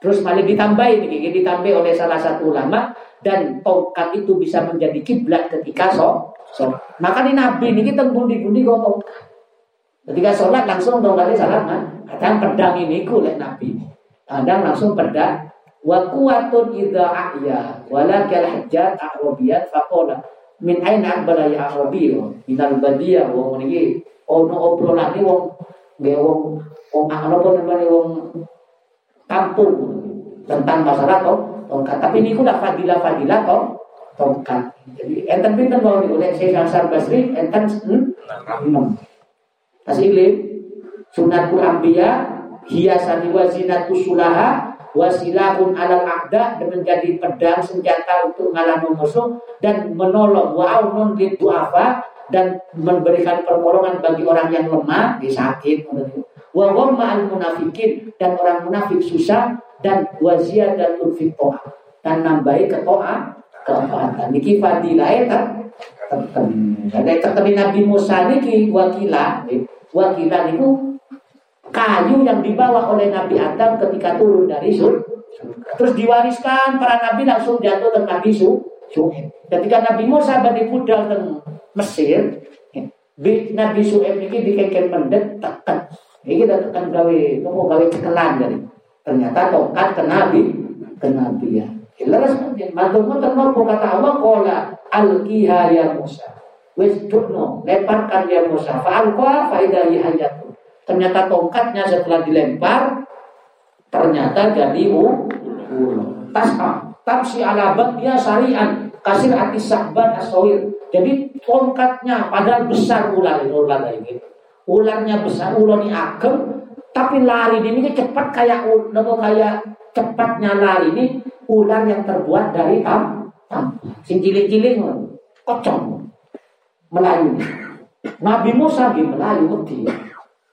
terus malah ditambahin ini ditambah oleh salah satu ulama dan tongkat itu bisa menjadi kiblat ketika so, so. maka di nabi ini kita bundi-bundi kok ketika sholat langsung tongkatnya salaman kadang pedang ini kulit nabi. Kadang langsung pedang wa kuwatun idza ahya walakal hajjat a'rabiyat faqala min aina akbara ya arabi minal badia wong niki ono obrolane wong nggih wong wong apa namanya wong kampung. Tentang masalah toh tongkat. Tapi niku lah fadilah fadilah toh tongkat. Jadi enten pinten mau niku? Lek saya Hasan Basri enten enam kasih ilim sunatul anbiya hiasan wazinatu sulaha wasilahun alal akda dan menjadi pedang senjata untuk mengalami musuh dan menolong wa'aunun du'afa dan memberikan pertolongan bagi orang yang lemah, di sakit, wa ma'al munafikin dan orang munafik susah dan dan fitoah dan nambahi ketoa keempatan niki fadilah eta terkeni ada terkeni Nabi Musa niki wakila wakila niku kayu yang dibawa oleh Nabi Adam ketika turun dari surga. Terus diwariskan para nabi langsung jatuh ke Nabi Su. Ketika Nabi Musa badi budal ke Mesir, Nabi Su'eb ini dikengken mendet tekan. Ini kita tekan gawe, mau gawe cekelan jadi. Ternyata tongkat ke Nabi, ke Nabi ya. Jelas mantu ternopo kata Allah kola alkiha ya Musa. Wes lemparkan ya Musa. Fa'alqa fa'idha hayatu. Ternyata tongkatnya setelah dilempar ternyata jadi ulo. Tas'a tamsi ala dia syari'an kasir ati sahban asawir. Jadi tongkatnya padahal besar ular ular ini. Ularnya besar, ular ini agem, tapi lari ini cepat kayak ular kayak cepatnya lari ini ular yang terbuat dari tam tam sing cilik-cilik kocong melayu Nabi Musa di melayu dia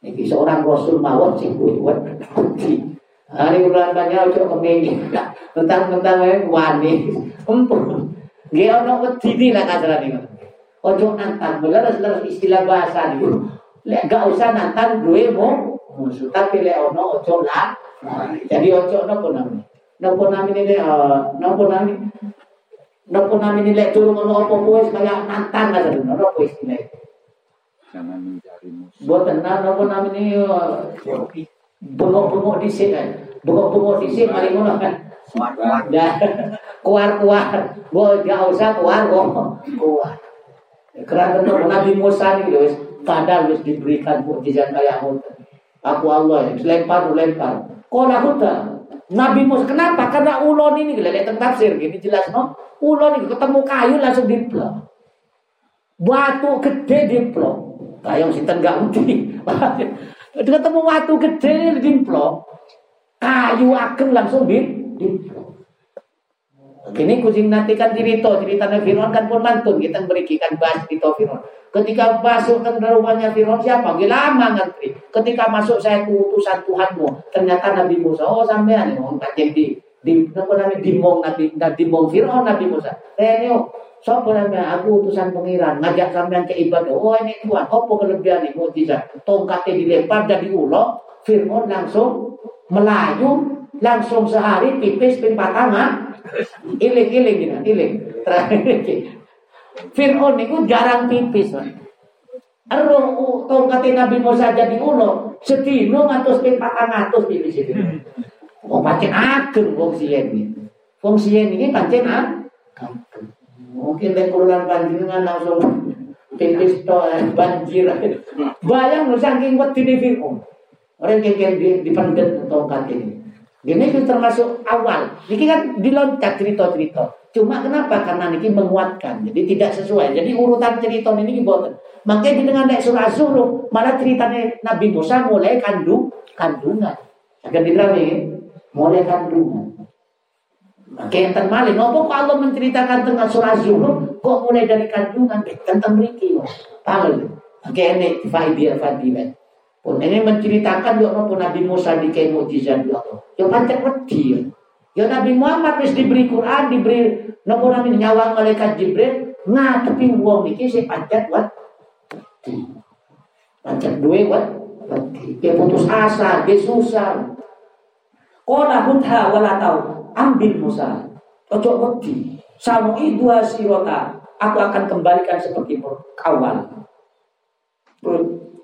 ini seorang rasul mawon sing kuat bukti. Hari bulan banyak ojo kemengi. Tentang-tentang wani. Empun. Nggih ana wedi lah kasarane. Ojo nantang leres-leres istilah bahasa niku. Lek gak usah nantang duwe mo musuh. Tapi lek ono ojo lah. Jadi ojo napa namanya? Napa namanya ini napa namanya? Napa namanya lek turun ono apa-apa kaya nantang kasarane. Napa istilah jangan mencari musuh. Buat tenang apa namanya bengok-bengok di sini kan. Bengok-bengok di sini mari ngono kan. Kuar-kuar. Gua gak usah kuar kok. Kuar. Kerana tentu Nabi Musa ini guys, kadang wis diberikan mukjizat kayak ngoten. Aku Allah, lempar lempar. Kau huta. Nabi Musa kenapa? Karena ulon ini lihat tafsir gini jelas no. Ulon ini ketemu kayu langsung diplok. Batu gede diplok. Bayang sinten gak uji. Ketemu watu gede dimplok. Kayu ageng langsung di dimplok. Kini kucing nanti kan cerita, cerita Nabi Fir'aun kan pun mantun, kita berikan bahas cerita Fir'aun. Ketika masuk ke rumahnya Fir'aun siapa? Gila lama ngantri. Ketika masuk saya ke utusan Tuhanmu, ternyata Nabi Musa, oh sampean, oh kajian di di apa namanya dimong Nabi dimong Fir'aun Nabi Musa. Eh, Sopo namanya aku utusan pengiran ngajak sampean ke ibadah. Oh ini Tuhan, apa kelebihan ini mukjizat? Tongkatnya dilempar jadi ulo, Firman langsung melayu, langsung sehari tipis pin patama. Iling iling gini, iling. Terakhir Firman itu jarang tipis. Ero tongkat Nabi Musa jadi ulo, sedino ngatus ping 400 di sini. Wong pancen ageng wong siyen iki. Wong siyen iki pancen ageng. Mungkin lek kurulan panjenengan langsung tipis to eh, banjir. Bayang lu saking wedine Fir'aun. Orang yang di, dipendet tongkat ini. Ini itu termasuk awal. Ini kan diloncat cerita-cerita. Cuma kenapa? Karena ini menguatkan. Jadi tidak sesuai. Jadi urutan cerita ini dibuat. Makanya di dengan surah Zuhruf malah ceritanya Nabi Musa mulai kandung kandungan. Akan diterangin mulai kandungan. Makanya yang termalin, nopo kok Allah menceritakan tentang surah Zuhruf kok mulai dari kandungan tentang meriki. Paham? Makanya ini faidah faidah. Pun ini menceritakan yo nopo Nabi Musa di mukjizat ya Allah. Yo pancet wedi. Ya Nabi Muhammad wis diberi Quran, diberi nopo nabi nyawa malaikat Jibril ngadepi wong iki sing pancet wat Pancen duwe wat dia putus asa, dia susah. Kona hudha wala tau ambil Musa. Ojo wedi. Samu dua sirota. Aku akan kembalikan seperti awal.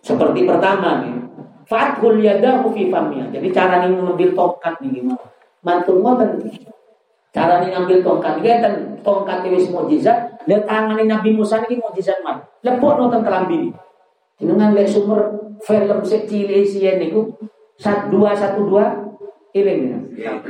Seperti pertama nih. Fathul yadahu fi famia. Jadi cara nih mengambil tongkat nih gimana? Mantul ngoten. Cara nih ngambil tongkat. Ini kan tongkat wis mukjizat. Lihat tangan Nabi Musa ini mukjizat man. Lepok nonton kelambi. Dengan lihat sumber film niku satu dua satu dua iling ya.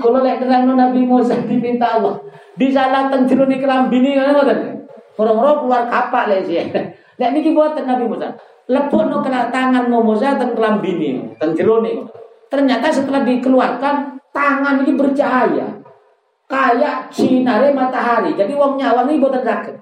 Kalau lihat terang Nabi Musa diminta Allah disalahkan jeruni kelambi ini kan ngoten. Orang-orang keluar kapak lah sih. Lihat niki buatan Nabi Musa. Lepuk no kena tangan Musa dan kelambi ini, dan jeruni. Ternyata setelah dikeluarkan tangan ini bercahaya kayak sinare matahari. Jadi wong nyawang ini buatan sakit.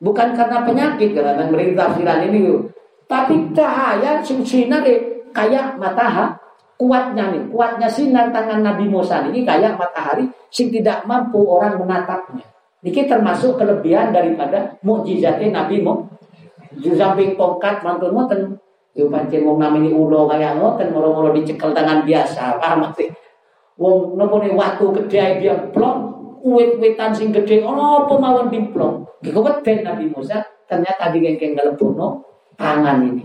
Bukan karena penyakit karena merintah tafsiran ini. Tapi cahaya sinare kayak matahari kuatnya nih, kuatnya sinar tangan Nabi Musa ini kayak matahari sing tidak mampu orang menatapnya. Ini termasuk kelebihan daripada mukjizatnya Nabi Musa. Di samping tongkat mantun ngoten. Yo pancen wong namini ulo kayak ngoten moro-moro dicekel tangan biasa. Paham sih? Wong nopo nih waktu gede dia plong, uwit-witan sing gede ono apa mawon dimplong. Keweden Nabi Musa ternyata digengkeng puno tangan ini.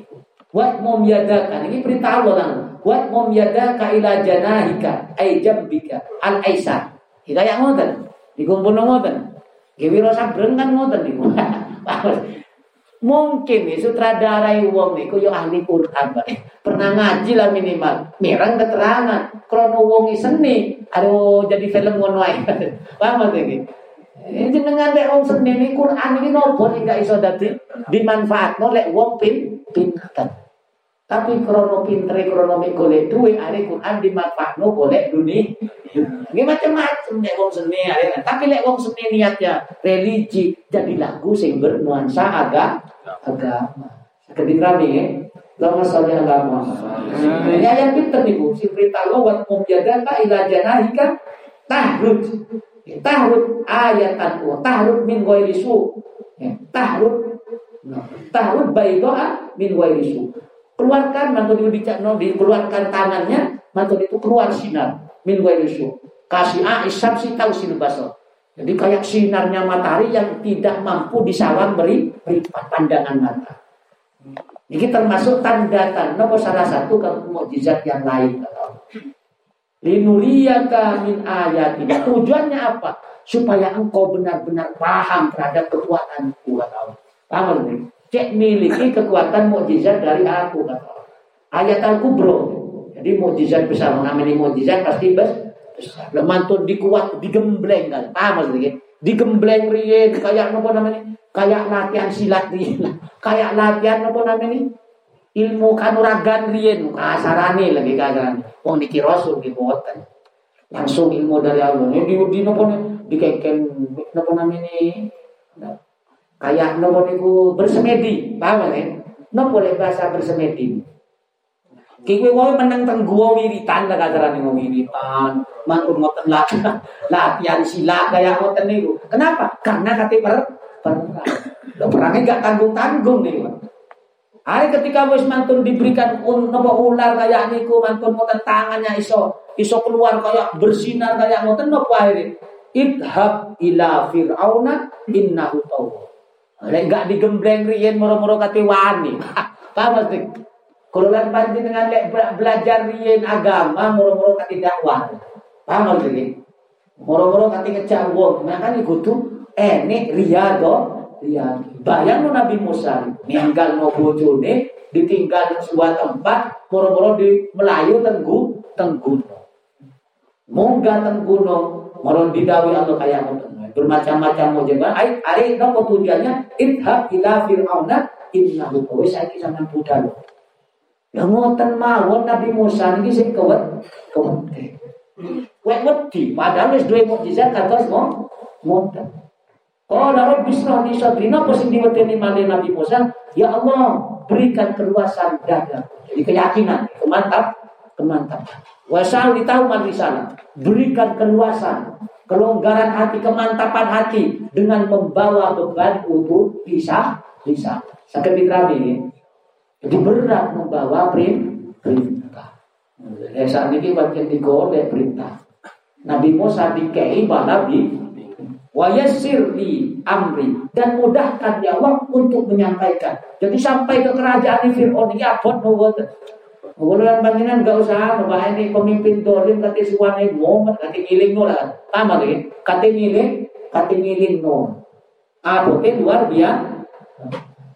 Wat mom yadaka ini perintah Allah nang. Wat mom yadaka ila janahika ay jambika al aisar. Kita yang ngoten. Dikumpul ngoten. Gewiro sabreng kan ngoten niku. Mungkin nih sutradara wong niku yo ahli Quran. Pernah ngaji lah minimal. Mirang keterangan krono wong seni. Aduh jadi film ngono ae. Paham iki? Eh jenengan lek wong seni ini Quran iki nopo nek gak iso dadi dimanfaatno lek wong pin pinter. Tapi krono pinter krono golek duwe are Quran dimanfaatno golek dunia. Ini macam-macam lek wong seni are. Tapi lek wong seni niatnya religi jadi lagu sing bernuansa agak agama. Ketika ini, lama saja agama. Ini ayat pinter nih bu. Si perintah Allah buat mumjadaka ila janahika tahrud. Tahrud ayatan wa tahrud min ghairi su. Tahrud tahrud baidoa min ghairi su. Keluarkan mantu itu dicakno dikeluarkan tangannya, mantu itu keluar sinar min ghairi su. Kasih a isab si tahu sin basal. Jadi kayak sinarnya matahari yang tidak mampu disawang beri, beri pandangan mata. Ini termasuk tanda-tanda salah satu mukjizat yang lain. Linuriyaka min ayatina. Tujuannya apa? Supaya engkau benar-benar paham terhadap kekuatan Tuhan Allah. Paham ini? Cek miliki kekuatan mukjizat dari aku kata. Ayat al-kubro. Jadi mukjizat besar. Namanya mukjizat pasti besar Lemantun dikuat, digembleng kan. Paham maksudnya? Digembleng riyen kayak apa namanya? Kayak latihan silat riyen. kayak latihan apa namanya? Ilmu kanuragan riyen kasarane lagi kasarane. Wong niki rasul niki boten. Langsung ilmu dari Allah. Ini di di napa dikeken napa namanya? Kayak napa niku bersemedi, paham ya? Napa bahasa bersemedi? Kiwe wae menang teng gua wiritan lah kasaran yang wiritan. Mangun ngoten latihan, latihan sila kayak ngoten niku. Kenapa? Karena kate per perang. Lo perangnya gak tanggung-tanggung nih. Hari ketika wis mantun diberikan un, nopo ular kayak niku mantun ngoten tangannya iso iso keluar kayak bersinar kayak ngoten nopo akhirnya idhab ila fir'auna innahu tawwa Lek enggak digembleng riyen moro-moro kate wani. Paham mesti? Kalau kan dengan lek belajar riyen agama moro-moro kate dakwah. Paham mesti? Moro-moro kate ngejak wong, makane kudu enek riyadho Iya, bayang Nabi Musa ninggal no bojone ditinggal di sebuah tempat moro-moro di Melayu tenggu tenggu munggah tengguno moro didawi Allah kayak bermacam-macam mau jaga ai ari nopo tujuannya idhab ila fir'auna innahu kawis saiki sampean budal ya ngoten mawon Nabi Musa niki sing kewet kewet wet wedi padahal wis duwe mukjizat kados mau ngoten Qala rabbi israh li sadri. Napa sing diwedeni malih Nabi Musa? Ya Allah, berikan keluasan dada. Jadi keyakinan, kemantap, kemantap. Wasal di tahu sana. Berikan keluasan, kelonggaran hati, kemantapan hati dengan membawa beban untuk bisa bisa. Sakit mitra ini. Jadi berat membawa perintah. Ya, saat ini bagian digolek perintah. Nabi Musa dikei Nabi wa li amri dan mudahkan ya Allah untuk menyampaikan. Jadi sampai ke kerajaan Fir'aun ini abot nuwun. Mengulangan panjenengan gak usah mbak ini pemimpin dolim kati suwane momen kati ngiling no lah. Paham lagi? Kati ngiling, kati ngiling no. Abote luar biasa.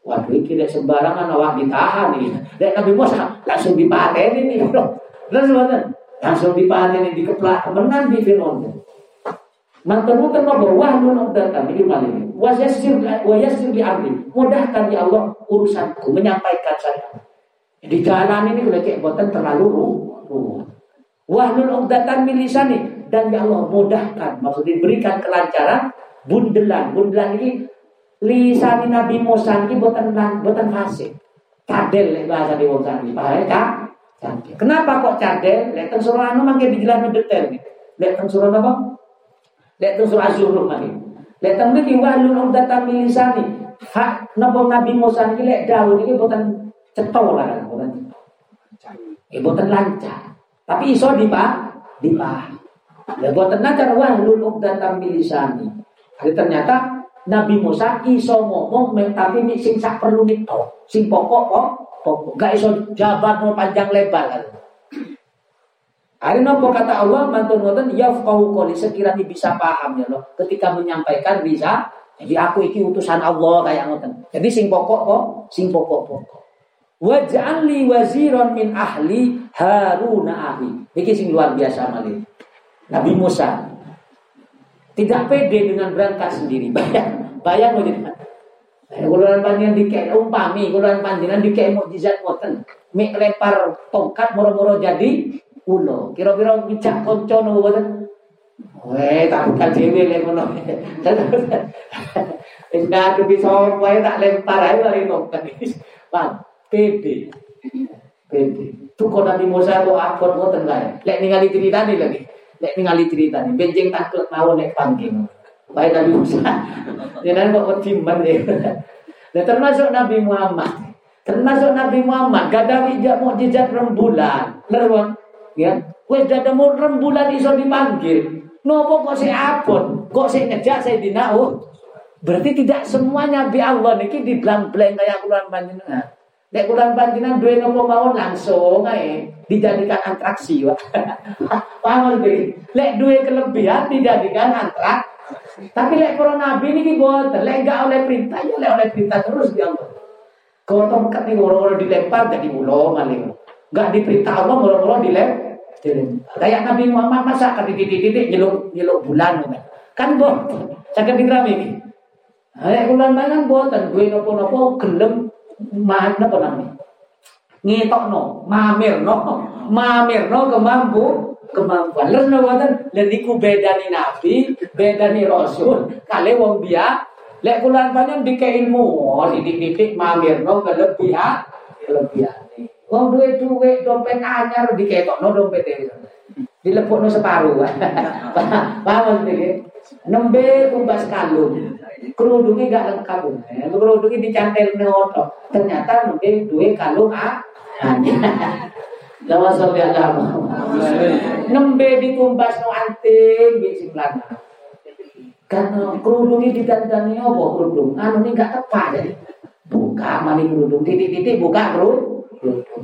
Waduh, ini tidak sembarangan awak ditahan ini. Dan Nabi Musa langsung dipaten ini. Langsung langsung dipaten ini dikeplak kemenang di Fir'aun. Mantan-mantan bahwa wahlun uqdatan ini malini. Wasyasir wasyasir di amri. Mudahkan ya Allah urusanku menyampaikan saya. Di jalan ini cek boten terlalu ruwet. Wahlun uqdatan milisani dan ya Allah mudahkan maksudnya berikan kelancaran bundelan. Bundelan ini lisani Nabi Musa ini boten boten fasih. Cadel bahasa di wong sani. Paham ya? Kenapa kok cadel? Lihat surah anu mangke dijelaskan detail nih. Lihat surah apa? Lek tu surah Zuhruf lagi. Lek teng mriki wahlul uqdatam min. Hak napa Nabi Musa niki lek dawuh niki boten cetha lah boten. Eh boten lancar. Tapi iso dipa dipaham. Lek boten lancar wahlul uqdatam min lisani. Jadi ternyata Nabi Musa iso ngomong tapi sing sak perlu nito, sing pokok kok pokok. Gak iso jabat mau panjang lebar kan. Hari nopo kata Allah mantun ngoten yafqahu qoli sekiranya bisa paham ya loh ketika menyampaikan bisa jadi aku iki utusan Allah kayak ngoten. Jadi sing pokok kok sing pokok-pokok. Waj'alli waziron min ahli Haruna ahi. Iki sing luar biasa malih. Nabi Musa tidak pede dengan berangkat sendiri. Bayang, bayang mau jadi. Kuluran panjenengan dikek umpami, kuluran panjenengan dikek mukjizat ngoten. Mik lempar tongkat moro-moro jadi ulo. Kira-kira ngejak kanca nopo boten? Weh, tak buka dhewe lek ngono. Wis ngadepi sapa wae tak lempar ae mari tongkat. Pede. Pede. Tuh Nabi Musa kok akot ngoten kae. Lek ningali critane lagi. Lek ningali critane, benjing takut mau nek panggil. Baik Nabi Musa. Jangan kok wedi men Nah termasuk Nabi Muhammad. Termasuk Nabi Muhammad gadawi mukjizat rembulan. Lerwang ya wis dadamu rembulan iso dipanggil nopo kok sik abot kok sik ngejak saya dinau berarti tidak semuanya nabi Allah niki diblang-blang kayak kuluan panjenengan Nek kuluan panjenengan duwe nopo mawon langsung ae dijadikan atraksi wah. Paham iki? Lek duwe kelebihan dijadikan atraksi. Tapi lek para nabi niki boten, lek enggak oleh perintah ya lek oleh perintah terus di Allah. Kalau tongkat nih orang-orang dilempar jadi ulo maling. Enggak diperintah Allah orang-orang dilempar Kayak Nabi Muhammad masa kan titik-titik nyeluk nyeluk bulan kan boh sakit ini. Kayak bulan mana buatan gue nopo-nopo gelem apa namanya ngetok no mamir no mamir no kemampu kemampuan lalu buatan lalu ku beda ni nabi beda ni rasul kali wong dia lek bulan banyak dike ilmu oh titik-titik mamir no kelebihan kelebihan Wong duwe duwe dompet anyar diketokno dompet e. Dilepokno separuh. Paham iki? Nembe kumbas kalung. Kerudungnya gak lengkap. Eh, kerudungnya dicantel otot. Ternyata nembe duwe kalung ah. Lawa sampai ada Nembe dikumbas no anting di sing Karena kerudung ini didandani apa kerudung? Anu ini gak tepat jadi. Buka mani kerudung, titik-titik buka kerudung.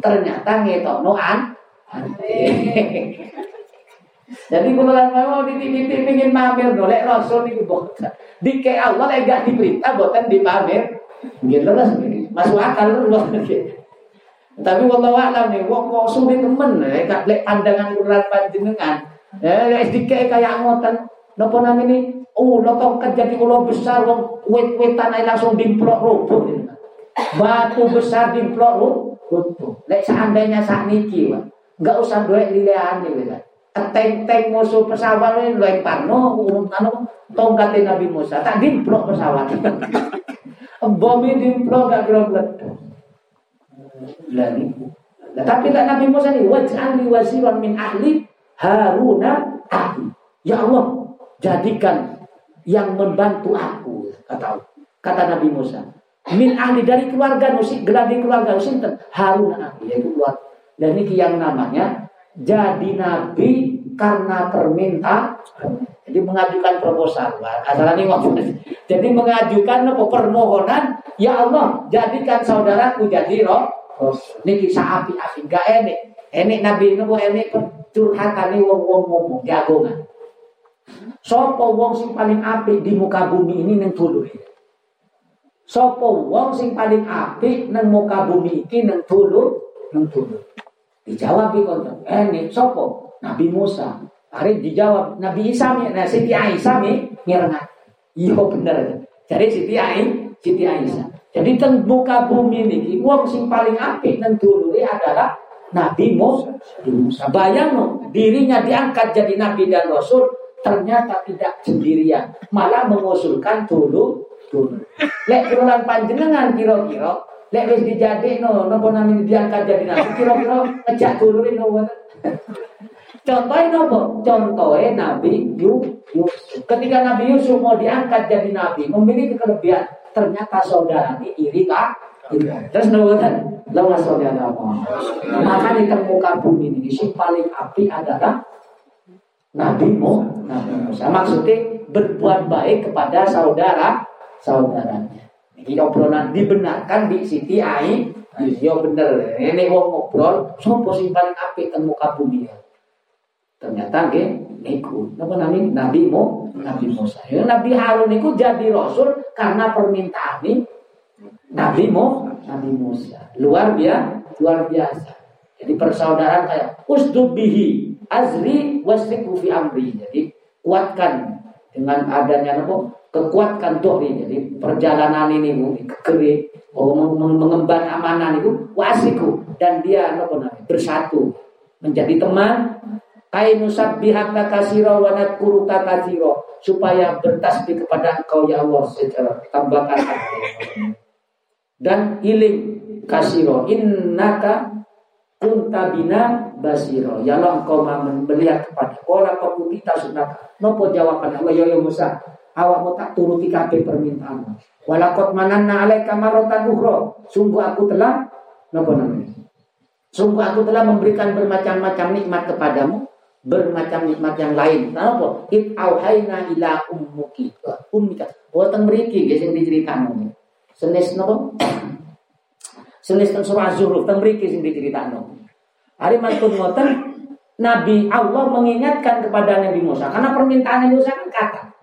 Ternyata ngetok noan. Jadi kalau mau titik-titik ingin mamer golek rasul itu boten. Di ke Allah lek gak diperintah boten dipamer. Gitu lah Masuk akal lu Tapi wallahu alam nih, wong kok sulit temen gak lek pandangan urat panjenengan. Eh lek dikek kayak ngoten. Napa namanya Oh, lo tongkat jadi ulo besar, wong wet-wetan aja langsung dimplok rubuh. Batu besar dimplok rubuh. Lek seandainya saat niki, nggak usah duit lilian nih, Teng-teng musuh pesawat ini yang parno, urut anu tongkatin Nabi Musa, tak dimplok pesawat. Bomi dimplok gak kira meledak. Tapi tak Nabi Musa ini waj'al li wasiran min ahli Haruna ahli. Ya Allah, jadikan yang membantu aku kata kata Nabi Musa min ahli dari keluarga nusik dari keluarga Sinten? Harun ahli. Yaitu keluarga dan ini yang namanya jadi nabi karena permintaan. Jadi mengajukan proposal. Ini jadi mengajukan permohonan? Ya Allah jadikan saudaraku jadi roh. Ini kisah api api gak enek. Enek nabi ini enek curhatan ini wong wong ngomong jagongan. Sopo wong sing paling apik di muka bumi ini neng dulure. Sopo wong sing paling apik neng muka bumi iki neng dulur, neng dulur. Dijawab konten. Eh nih sopo? Nabi Musa. Hari dijawab Nabi Isa nih, nah Siti Aisyah nih. Iya bener. Jadi Siti Aisyah, Siti Aisyah. Jadi teng muka bumi ini, wong sing paling apik neng dulure adalah Nabi Musa. Bayang no, dirinya diangkat jadi nabi dan rasul, ternyata tidak sendirian, malah mengusulkan dulu dulu. Lek panjenengan kira-kira, lek wis no, nopo namanya diangkat jadi nabi, kira-kira ngejak dulu no. Contohnya nopo? Contohnya Nabi Yusuf. Ketika Nabi Yusuf mau diangkat jadi nabi, memiliki kelebihan, ternyata saudara ini iri kah? Terus nopo kan? Lawas saudara apa? Maka di muka bumi ini, si paling api adalah Nabi Musa. Maksudnya berbuat baik kepada saudara saudaranya. Ini obrolan dibenarkan di Siti Ai. Iya bener. Ini wong ngobrol, sopo sing paling apik teng muka bumi ya. Ternyata nggih niku. Napa namanya? Nabi Mu, Nabi Musa. Ya, Nabi Harun niku jadi rasul karena permintaan ini Nabi Mu, Nabi Musa. Luar biasa, luar biasa. Jadi persaudaraan kayak usdubihi azri wasriku fi amri. Jadi kuatkan dengan adanya apa? Kekuatkan ini. Jadi perjalanan ini kekeri, oh, mengemban amanah itu wasiku dan dia bersatu menjadi teman Kainu sabbihaka kasiro wa nadkuruka kasiro supaya bertasbih kepada engkau ya Allah secara tambahkan dan iling kasiro innaka kuntabina basiro. Ya Allah engkau melihat kepada kola kita sudah. Nopo jawaban Allah ya, ya Musa. Awakmu tak turuti kabeh permintaanmu. Walakot mananna alaika marotan ukhra. Sungguh aku telah nopo namanya? Sungguh aku telah memberikan bermacam-macam nikmat kepadamu, bermacam nikmat yang lain. Napa? It auhayna ila ummuki. Ummika. Boten mriki guys yang diceritakan. Senis nopo? Senis surah Az-Zuhruf teng mriki sing. Hari mantun ngoten Nabi Allah mengingatkan kepada Nabi Musa karena permintaan Nabi Musa kan kata.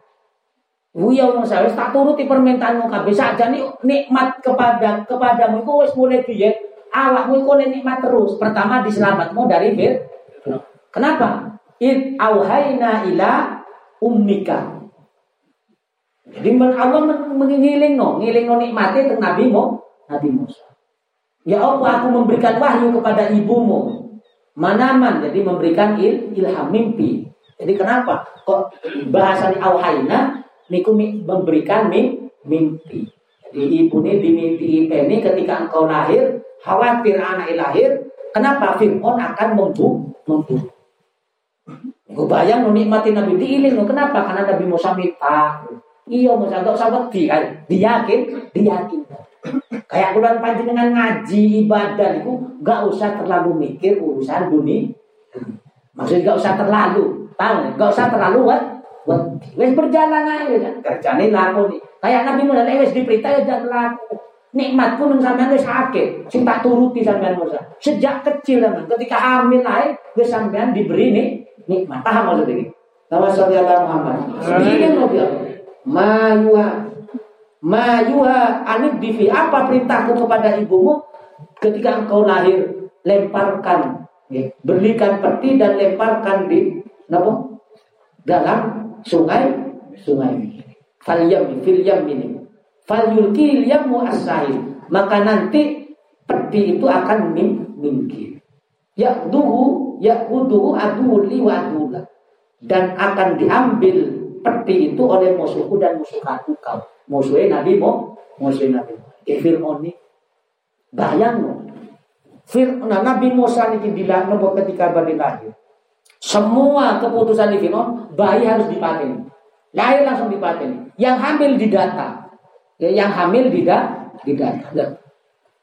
Wuya Musa wis tak turuti permintaanmu kabeh nih nikmat kepada kepadamu iku wis mulai piye? Awakmu iku nikmat terus. Pertama diselamatmu dari bir. Kenapa? Id auhayna ila ummika. Jadi Allah mengiling no, ngiling no nikmati tentang Nabi Mu, Nabi Musa. Ya Allah aku memberikan wahyu kepada ibumu Manaman jadi memberikan il, ilham mimpi. Jadi kenapa? Kok bahasa di auhayna niku memberikan mimpi. Jadi ibu ini dimimpi ini ketika engkau lahir, khawatir anak lahir, kenapa Fir'aun akan membunuh? membunuh. Gue bayang nikmati Nabi diiling kenapa? Karena Nabi Musa minta. Iya Musa gak usah wedi kan. Diyakin, diyakin. Kayak bulan panjenengan ngaji ibadah itu gak usah terlalu mikir urusan dunia. Maksudnya gak usah terlalu, tahu? Gak usah terlalu wedi. Wis berjalan aja kan. Kerjane lakoni. Kayak Nabi Musa wis diperintah ya laku. Nikmatku nang sampean wis akeh. Sing tak turuti sampean Musa. Sejak kecil sampean ketika hamil ae wis sampean diberi nih nikmat. Paham maksud ini? Nama sallallahu Muhammad. Ini Nabi Mayuha Mayuha anib divi apa perintahku kepada ibumu ketika engkau lahir lemparkan ya, belikan peti dan lemparkan di apa? dalam sungai sungai. Fil yam ini. Falyulki yamu asail maka nanti peti itu akan min mingkir yakduhu yakuduhu aduli wa adula dan akan diambil peti itu oleh musuhku dan musuh kau. Musuhnya Nabi mo musuhnya Nabi Fir'aun ini bayang nah, Nabi Musa ini bilang ketika balik lahir semua keputusan di Fir'aun bayi harus dipakai lahir langsung dipakai yang hamil didata ya, yang hamil tidak didata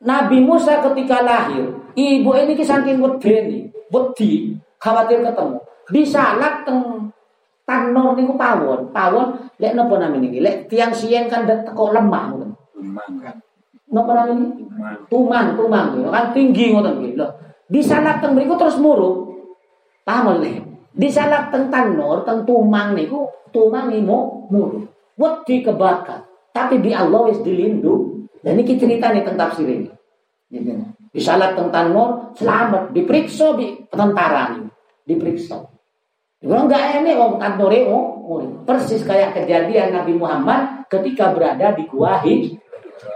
Nabi Musa ketika lahir ibu ini saking wedi wedi khawatir ketemu disalak teng tanor niku pawon. Pawon lek napa namine iki? Lek tiang sien kan teko lemah ngoten. Tumang kan. Napa namine? Tumang. Tumang. Kan tinggi ngoten iki. Lho, disalak teng mriku terus muruk. Paham lek? Disalak teng tanor, teng tumang niku tumang imo muruk. Wedi kebakar. Tapi di Allah wis dilindung. Dan ini ceritanya tentang tafsir ini. Disalak teng tanor, selamat. Diperiksa di tentara ini. Diperiksa. Kalau nggak ini wong kantore oh, persis kayak kejadian Nabi Muhammad ketika berada di gua Hijr,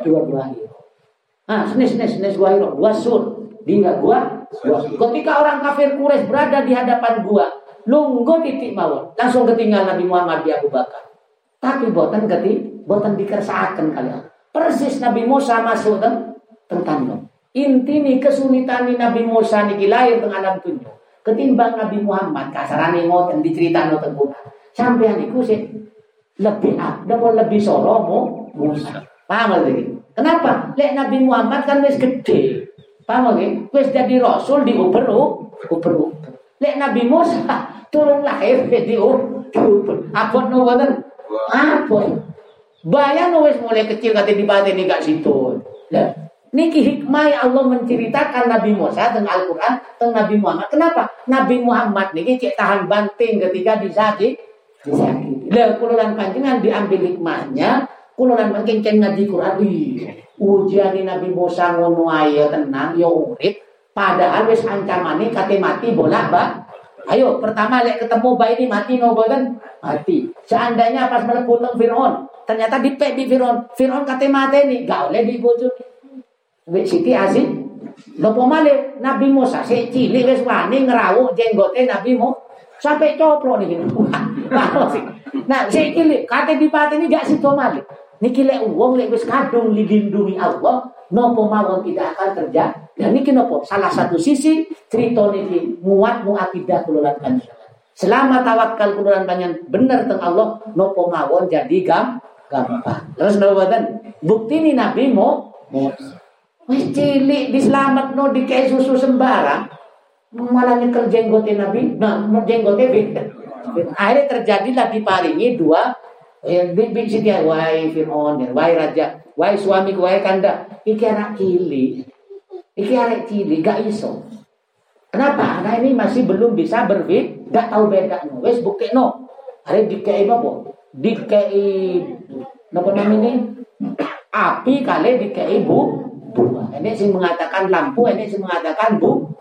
dua gua Hijr. Ah, senes senes senes gua Hijr, gua Sur, di gua. Ketika orang kafir Quraisy berada di hadapan gua, lunggu titik mawon, langsung ketinggal Nabi Muhammad di Abu Bakar. Tapi boten keti, boten dikersaaken kalian. Persis Nabi Musa masuk teng tentang Inti nih kesulitan Nabi Musa niki lahir teng alam tunjuk ketimbang Nabi Muhammad kasarane ngoten diceritakno teng Quran. Sampeyan iku sih lebih mau lebih solo mau Musa. Paham lagi? Kenapa? Lek Nabi Muhammad kan wis gede. Paham lagi? Wis jadi rasul di uber uber Lek Nabi Musa turun lahir di uber. Apa ngoten? Apa? Bayang wis mulai kecil kate dipateni gak situ. Lah Niki hikmah yang Allah menceritakan Nabi Musa dengan Al-Quran tentang Nabi Muhammad. Kenapa? Nabi Muhammad niki cek tahan banting ketika disakit. Disakit. Lah kululan panjenengan diambil hikmahnya. Kululan panjenengan ngaji Quran. Ujian Nabi Musa ngono ayo tenang yo urip. Padahal wis ancamane kate mati bolak ba. Ayo pertama lek ketemu bayi ini mati no kan mati. Seandainya pas melepuh Fir'aun, ternyata dipek di Fir'aun. Fir'aun kate mati nih, gak oleh dibojok. Wis Siti Aziz Lopo male Nabi Musa sik cilik wis wani ngrawuk jenggote Nabi Musa sampai coplok niki. nah, sik cilik kate dipateni gak sida male. Niki lek wong lek wis kadung dilindungi Allah, nopo mawon tidak akan terjadi. Dan niki nopo salah satu sisi cerita niki muat mu akidah kula lan Selama tawakal kula lan bener teng Allah, nopo mawon jadi gam gampang. Terus nopo Bukti ini Nabi mau Wis cilik no di kayak susu sembarang. Malah nyekel jenggote Nabi. Nah, jenggote Akhirnya terjadilah diparingi dua yang bibit sini wahai Fir'aun, wahai raja, wahai suami, wahai kanda. Iki anak cilik. Iki anak gak iso. Kenapa? Karena ini masih belum bisa berfit, gak tahu beda. No. Wes bukti no. Hari dikei nopo? Dikei nopo namanya? Api kali dikei bu dua. Ini sih mengatakan lampu, ini sih mengatakan bu.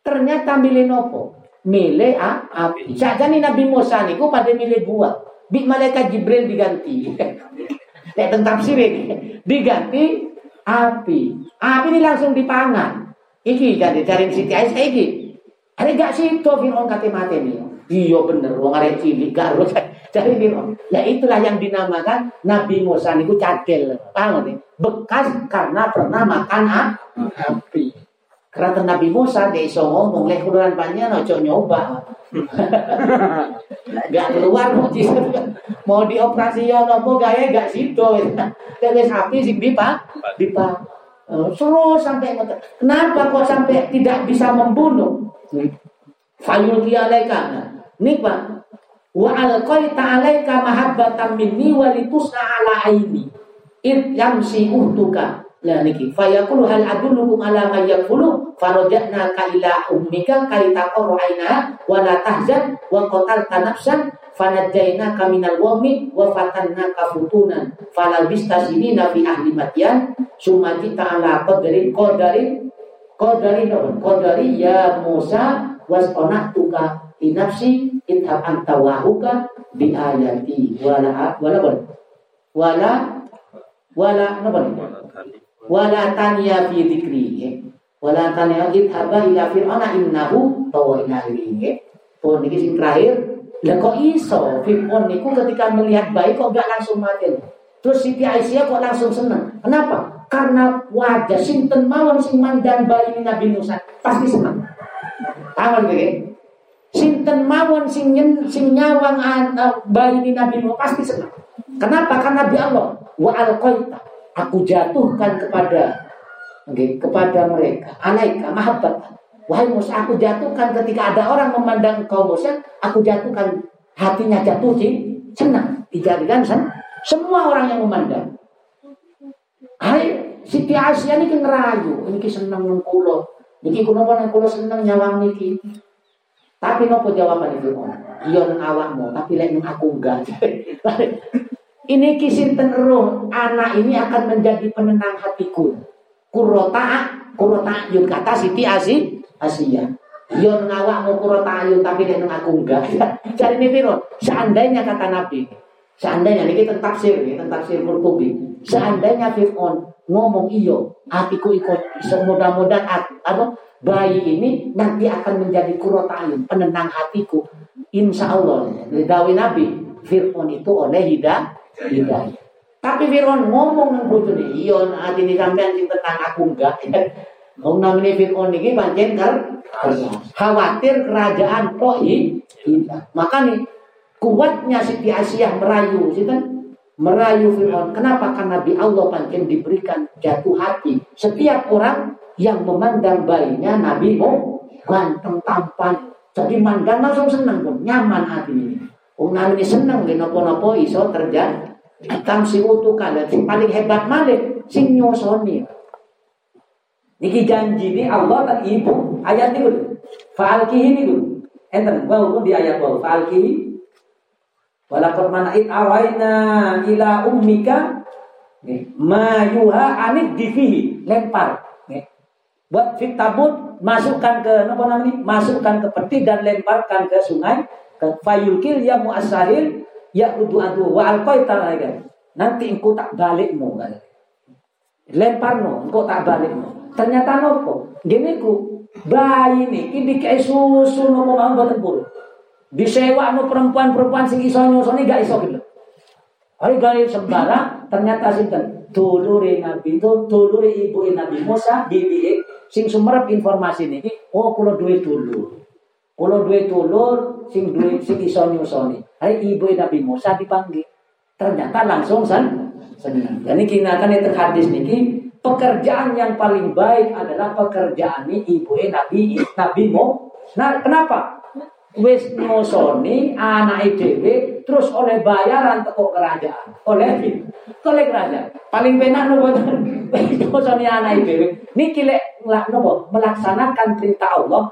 Ternyata milih nopo? Milih a, api. Saja nih Nabi Musa niku pada milih buah. Bi malaikat Jibril diganti. Nek tentang sih ini diganti api. Api ini langsung dipangan. Iki jadi cari Siti Aisyah iki. Ada gak sih to Fir'aun kate mati nih. Iya bener wong arek cilik karo cari Fir'aun. Ya itulah yang dinamakan Nabi Musa niku cadel. Paham nih? bekas karena pernah makan api. Karena Nabi Musa dia iso ngomong lek kuluran panjang nyoba. gak keluar. Mau dioperasi ya nopo gaya gak situ. Terus api sing dipa dipa. Terus sampai kenapa kok sampai tidak bisa membunuh? Fayul kialeka. Nih Pak, wa alqaita alaika mahabbatan minni wa litusna ala aini id yamsi uhtuka Nah niki. Fayaqulu hal adullukum ala ma yakulu farajatna ka ila ummika kai taqru aina wa la tahzan wa qatalta nafsan fanajjaina ka minal wami wa fatanna ka futunan falabista sinina fi ahli madyan summa kita ala qadarin qadarin qadarin qadari ya Musa wasqanatuka fi nafsi idhab anta wahuka bi ayati. Wala wala wala wala wala wala tanya fi dzikri wala tanya idhaba ila fir'auna innahu tawa ila pun niki sing terakhir lah kok iso? Fir'aun niku ketika melihat bayi kok gak langsung mati? Terus Siti Aisyah kok langsung senang kenapa? Karena wajah sinten mawon sing mandang bayi Nabi Musa pasti senang tahu nggih sinten mawon sing nyen, sing nyawang uh, bayi Nabi Musa pasti senang kenapa? Karena Nabi Allah wa alqaita aku jatuhkan kepada okay, kepada mereka. Alaika mahabbat wahai Musa aku jatuhkan ketika ada orang memandang kau Musa aku jatuhkan hatinya jatuh sih senang dijadikan sen semua orang yang memandang. Hai Siti Asia ini kan ngerayu ini senang nang kulo niki kulo nang senang nyawang niki? Tapi nopo jawaban itu iya nang awakmu tapi lek aku enggak Ini kisinten roh anak ini akan menjadi penenang hatiku. Kurota, kurota yun kata Siti Asi, Asia. Yon ngawak mau kurota yun tapi dengan aku enggak. Jadi ini piro. Seandainya kata Nabi, seandainya ini kita tafsir, ini tafsir Qurtubi. Seandainya Fir'aun ngomong iyo, hatiku ikut semudah-mudahan apa bayi ini nanti akan menjadi kurota ayun, penenang hatiku. Insya Allah, dari Nabi, Fir'aun itu oleh hidayah hidayah. Tapi Fir'aun ngomong nang bojone, iya ini sampean sing tenang aku enggak. Wong namanya Fir'aun iki pancen ker khawatir kerajaan kok hilang. Makanya kuatnya Siti Asyah merayu, sinten? Merayu Fir'aun. Kenapa? Karena di Allah pancen diberikan jatuh hati. Setiap orang yang memandang bayinya Nabi mau ganteng tampan. Jadi mandang langsung senang nyaman hati ini. Wong namanya seneng di nopo-nopo iso terjadi. Tam si utuh kalian sing paling hebat malik sing nyosoni. Niki janji ini Allah dan ibu ayat ini Fa'alkihi ini dulu. Enten wau di ayat wau fa'alkihi Walakot mana'id awaina ila ummika ma yuha anid difihi lempar. Buat fit tabut masukkan ke apa namanya? Masukkan ke peti dan lemparkan ke sungai fayulkil ya muasahil ya udu adu wa alqaita nanti engkau tak balikmu kan lempar no engkau tak balikmu. Ternyata nopo? Gini ku bayi nih ini kayak susu nopo mau tempur disewa no perempuan-perempuan sing iso nyusoni gak iso gitu. Hari gaya sembara ternyata sinten? Dulure Nabi itu dulure ibu Nabi Musa bibi sing sumerep informasi niki oh kula duwe dulur kalau duit tulur, sing duit sing iso nyusoni. Hari ibu Nabi Musa dipanggil. Ternyata langsung sen senang. Dan ini kinakan itu hadis niki pekerjaan yang paling baik adalah pekerjaan ibu Nabi Nabi Musa. Nah, kenapa? Wis nyusoni anak dhewe terus oleh bayaran teko kerajaan. Oleh oleh kerajaan. Paling penak nopo nyusoni anak dhewe. Niki lek melaksanakan perintah Allah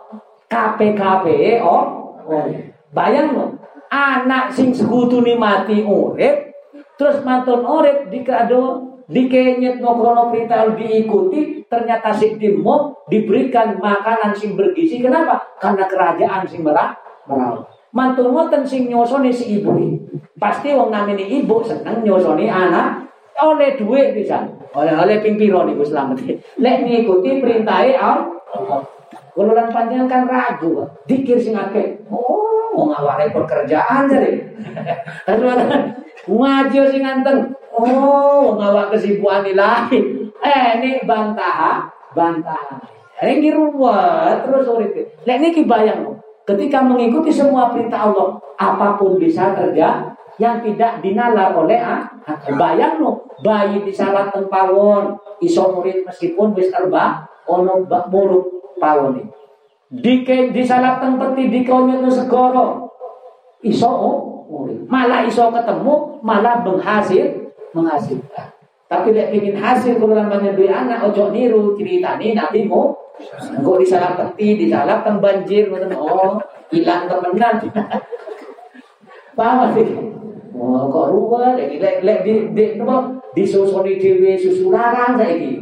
KPKP oh, oh. bayang lo anak sing sekutuni mati urip terus mantun urip dikado dikenyet no krono perintah diikuti ternyata si timmo diberikan makanan sing bergizi. Kenapa? Karena kerajaan sing merah. Merah. Mantun ngoten sing nyosoni si ibu pasti wong namanya ibu seneng nyosoni anak. Oleh duit bisa. Oleh oleh pimpiron ibu selamat. Lek ngikuti perintahnya Allah kalau lan panjenengan kan ragu, dikir sing akeh. Oh, mau ngawari pekerjaan jadi. Ngaji sing anteng. Oh, ngawak kesibukan lain. Eh, ini bantah, bantah. Ini ruwet terus urip. Lek niki bayang ketika mengikuti semua perintah Allah, apa pun bisa terjadi yang tidak dinalar oleh ah, bayang no bayi disalat tempawon iso murid meskipun wis terba ono buruk iki. Dike disalap teng peti dikonyot segoro. Iso oh, Malah iso ketemu, malah menghasil, menghasilkan. Tapi lek ingin hasil kurang banyak duit anak, ojo niru ceritani nabi mu. Engkau disalah peti, disalah teng banjir, oh hilang temenan. Paham sih? Oh, kok ruwet lek lek lek di di apa disusuni dhewe susu larang saiki.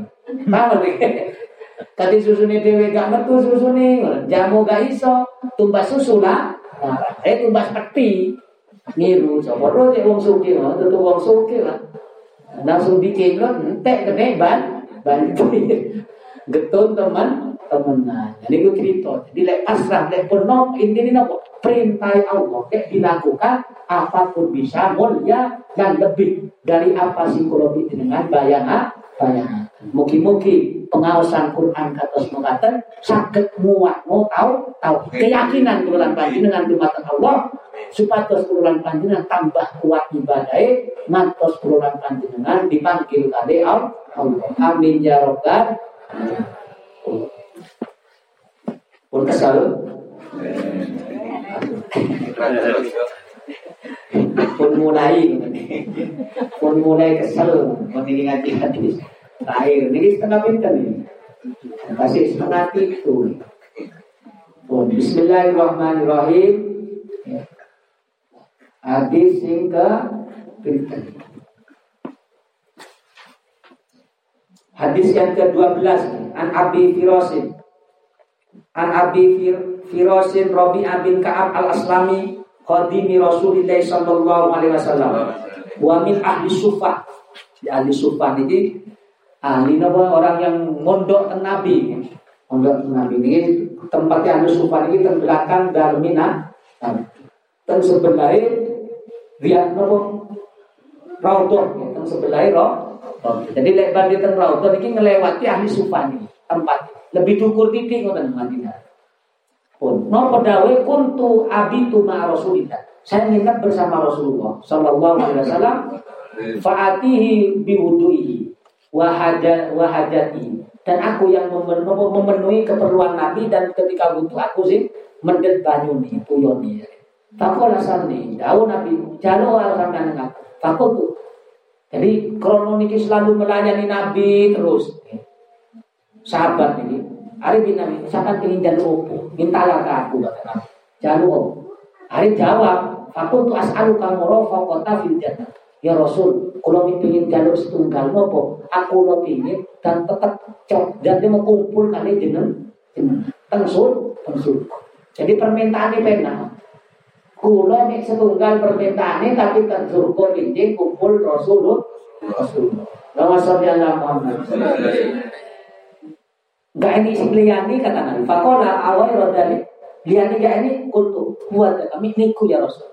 Paham sih? Kati susune dhewe gak metu jamu gak iso, tumbas susu lah. Eh tumbas peti. Niru sapa ro wong sugih, tentu wong sugih lah. Langsung bikin lo entek kene ban. Ban getun teman. Temenan. Jadi gue cerita. Jadi lek pasrah lek penuh ini nopo? Perintah Allah. Lek dilakukan apa pun bisa mulia dan lebih dari apa psikologi dengan bayangan bayangan Mugi-mugi pengawasan Quran kata mengatakan sakit muat. Mau tahu? Tahu. Keyakinan bulan dengan jumatan Allah. Supados bulan panjenengan tambah kuat ibadah mantos bulan panjenengan dipanggil kade Allah. Amin ya robbal pun kesal pun mulai pun mulai kesel mengingat hadis Air ini setengah pinter nih. Kasih setengah itu. Oh, Bismillahirrahmanirrahim. Hadis ke pinter. Hadis yang ke-12 An Abi Firosin An Abi Fir Firosin Robi bin Ka'ab al-Aslami Khadimi Rasulullah sallallahu alaihi wasallam Wa min ahli sufah Di ahli sufah ini ahli napa orang yang mondok Nabi. Mondok teng Nabi ini tempatnya anu supan ini teng belakang Darmina. Teng sebelah lihat napa Raudhah ya, teng sebelah Raudhah. Jadi lebar di teng Raudhah ini ngelewati ahli supan ini tempat lebih dukur titik ngoten Madinah. Pun napa dawe kuntu abitu ma Rasulillah. Saya nginep bersama Rasulullah sallallahu alaihi wasallam faatihi biwuduhi wahajat wahajati dan aku yang memenuhi keperluan Nabi dan ketika butuh aku sih mendet banyu nih puyoni Fakola sandi, jauh Nabi, jauh alasan aku tuh. Jadi kronologi selalu melayani Nabi terus. Sahabat ini, hari bin Nabi, siapa ingin jalur opo, mintalah ke aku kata Nabi. Jalur opo. Hari jawab, aku tuh as'alu kamu rofa kota fil jannah. Ya Rasul, kalau ingin jalur setunggal nopo, aku lo ingin dan tetap cok dan dia mau kumpul kali dengan tengsul, tengsul. Jadi permintaan ini pena. Kulo nih setunggal permintaan ini tapi tengsul kok ini kumpul Rasulullah. Rasulullah. Nama sallallahu Muhammad. Gak ini si liyani kata Nabi. Fakola awal rodali. Liyani gak ini kultu. Buat kami niku ya Rasul.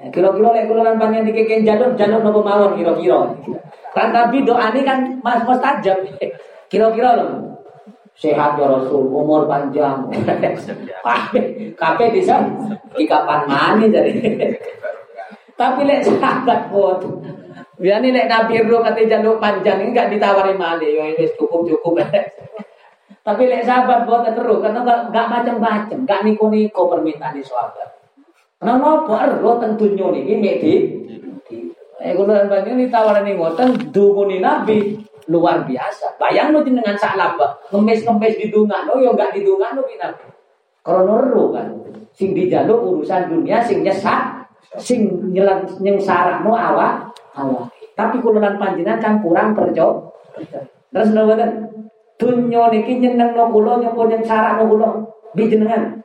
Ya, kira-kira lek kula panjang dikeken jalur jalur nopo mawon kira-kira. Kan doa ini kan mas mustajab. Kira-kira loh. Sehat ya Rasul, umur panjang. Kape bisa di kapan mani jadi. Tapi lek sahabat buat Biar lek Nabi Ro kata jalur panjang ini gak ditawari mali, yo wis cukup cukup. Tapi lek sahabat buat terus karena gak, gak macam-macam, gak niko-niko permintaan di sahabat. Kenapa ero teng dunya niki medi Eh kula panjenengan ditawarani ngoten dukuni Nabi luar biasa. Bayang lo dengan laba ngemis-ngemis didungakno ya enggak didungakno ki Nabi. Krana ero kan. Sing dijaluk urusan dunia sing nyesak sing nyelang nyengsarano awak awak. Tapi kula lan panjenengan kan kurang percaya. Terus nopo Dunya niki nyenengno kula nyapa nyengsarano kula bi jenengan.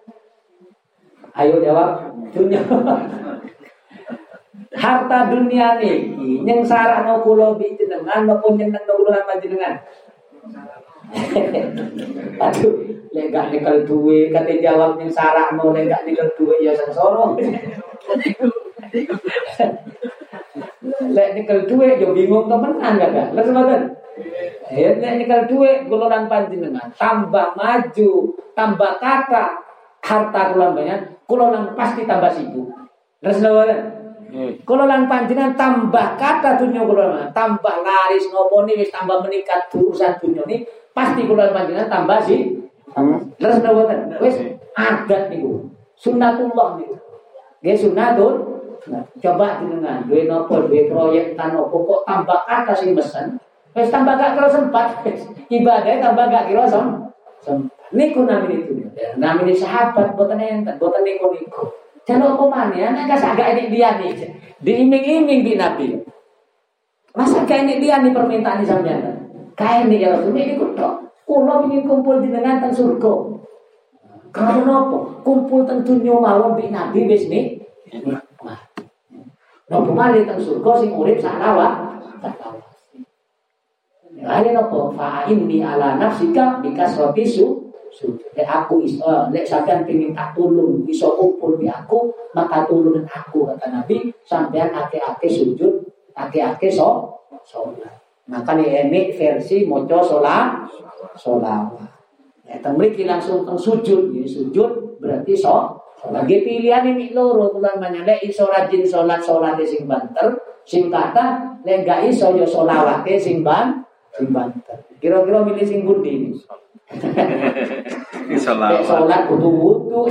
Ayo jawab dunia. Harta dunia niki yang sarana kula bi jenengan maupun jenengan kula lan jenengan. Aduh, lek gak nyekel duwe kate jawab yang mau lek gak nyekel duwe ya sengsara. lek nyekel duwe yo bingung temenan gak gak. Lha semoten. Ya nyekel duwe kula lan panjenengan tambah maju, tambah kata harta kula banyak lang pasti tambah sibuk. Terus lho Kalau lang panjenengan tambah kata dunia kula tambah laris nopo wis tambah meningkat urusan dunia ini pasti kula panjenengan tambah sih. Terus lho Wis adat niku. Sunnatullah niku. Nggih sunnatul Nah, coba dengan dua nopo dua proyek tan nopo kok tambah kata sing mesen. Wes tambah gak kira sempat. Ibadah tambah gak kira sempat. Niku itu. Namanya sahabat boten enten, boten niku niku. Jangan apa mana ya, nek agak ini dia nih. Diiming-iming di Nabi. Masa ini dia nih permintaan di sampean. Kayak ini ya Rasul ini kudu. Kulo ingin kumpul di dengan surga. Karena apa? Kumpul tentu mawon di Nabi wis nih. Nopo malih teng surga sing urip sak lawa. Lain apa? Fa inni ala nafsika bikasrati su Lek aku iso, lek sampean pengin tak tulung, iso kumpul di aku, maka tulungan aku kata Nabi, sampean ake-ake sujud, ake-ake so, sholat. Maka ini versi moco sholat, sholat. Ya, temriki langsung teng sujud, ini sujud berarti so, lagi pilihan ini loro banyak lek iso rajin sholat sholat sing banter, sing kata lek gak iso yo sholawat sing ban, sing banter. Kira-kira milih sing budi Sholat. Sholat butuh butuh.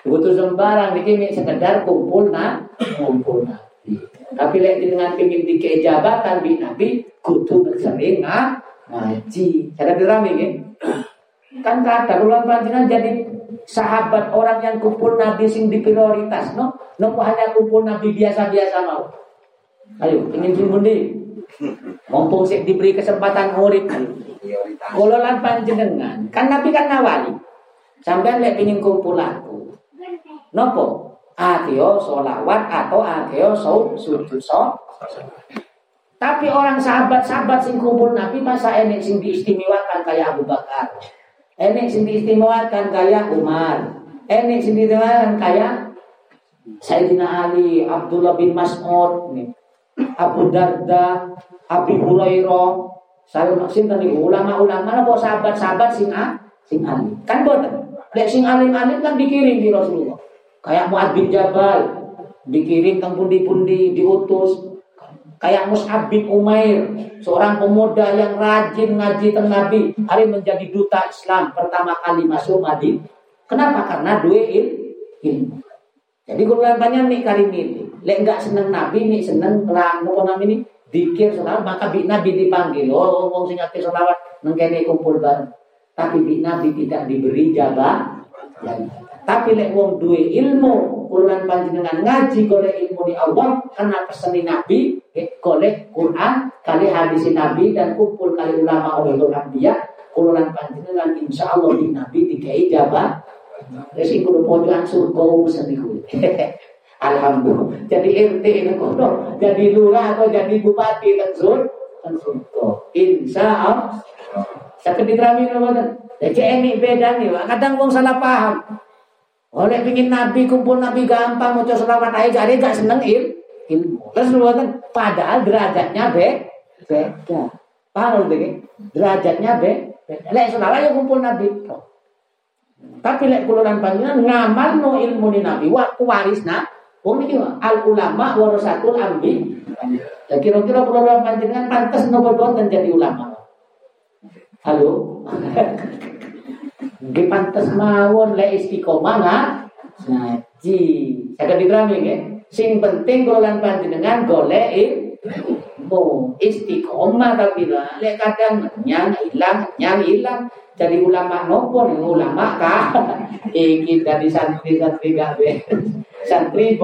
butuh sembarang ini sekedar kumpul na kumpul nabi. Tapi lek dengan pingin dikei jabatan di nabi kudu sering ngaji. Cara dirami ya. Kan kata bulan panjenengan jadi sahabat orang yang kumpul nabi sing di prioritas no. No hanya kumpul nabi biasa-biasa mau. Ayo, ingin sing Mumpung sih diberi kesempatan murid Kololan panjenengan, kan Nabi kan nawali. Sampai lek pingin kumpul aku. Nopo? Akio solawat atau akio so sujud so. Tapi orang sahabat-sahabat sing kumpul Nabi masa enek sing diistimewakan kayak Abu Bakar. Enek sing diistimewakan kayak Umar. Enek sing diistimewakan kayak Sayyidina Ali, Abdullah bin Mas'ud, Abu Darda, Abi Hurairah, saya sinten tadi ulama-ulama apa sahabat-sahabat sing a, sing alim. Kan boten. Lek sing alim-alim kan dikirim di Rasulullah. Kayak Muad bin Jabal dikirim ke pundi-pundi diutus. Kayak Mus'ab bin Umair, seorang pemuda yang rajin ngaji teng Nabi, hari menjadi duta Islam pertama kali masuk Madinah. Kenapa? Karena dua ilmu. Jadi kalau banyak nih kali ini, lek enggak seneng Nabi nih seneng lah, nopo ini dikir selawat maka bi Nabi dipanggil. Oh wong sing akeh selawat nengkene kumpul bareng. Tapi bi Nabi tidak diberi jabah. Tapi lek wong duwe ilmu kulan panjenengan ngaji golek ilmu di Allah karena peseni Nabi golek Quran kali hadis Nabi dan kumpul kali ulama ulul anbiya kulan panjenengan insya Allah di Nabi dikai jabah. Wis iku pojokan surga seniku. Alhamdulillah. Jadi RT ini kono, jadi lurah atau jadi bupati kan surga. Insya Allah. Sakit diterami kan? Jadi ini beda nih, kadang wong salah paham. Oleh bikin nabi kumpul nabi gampang mau selawat aja jadi gak seneng il ilmu. Terus kan padahal derajatnya be beda. Paham deh? Derajatnya be beda. Lek selawat ya kumpul nabi. Tapi lek kuluran panjenengan ngamal no ilmu ni nabi waktu waris nak Wong niki al ulama warasatul ambi. Ya kira-kira kalau panjenengan pantas nopo boten jadi ulama. Halo. Nggih pantas mawon lek istiqomah ngaji. Saged diterami nggih. Sing penting kalau panjenengan golek ilmu istiqomah tapi lah lek kadang nyang hilang nyang hilang jadi ulama nopo nih ulama kah iki dari santri santri gak santri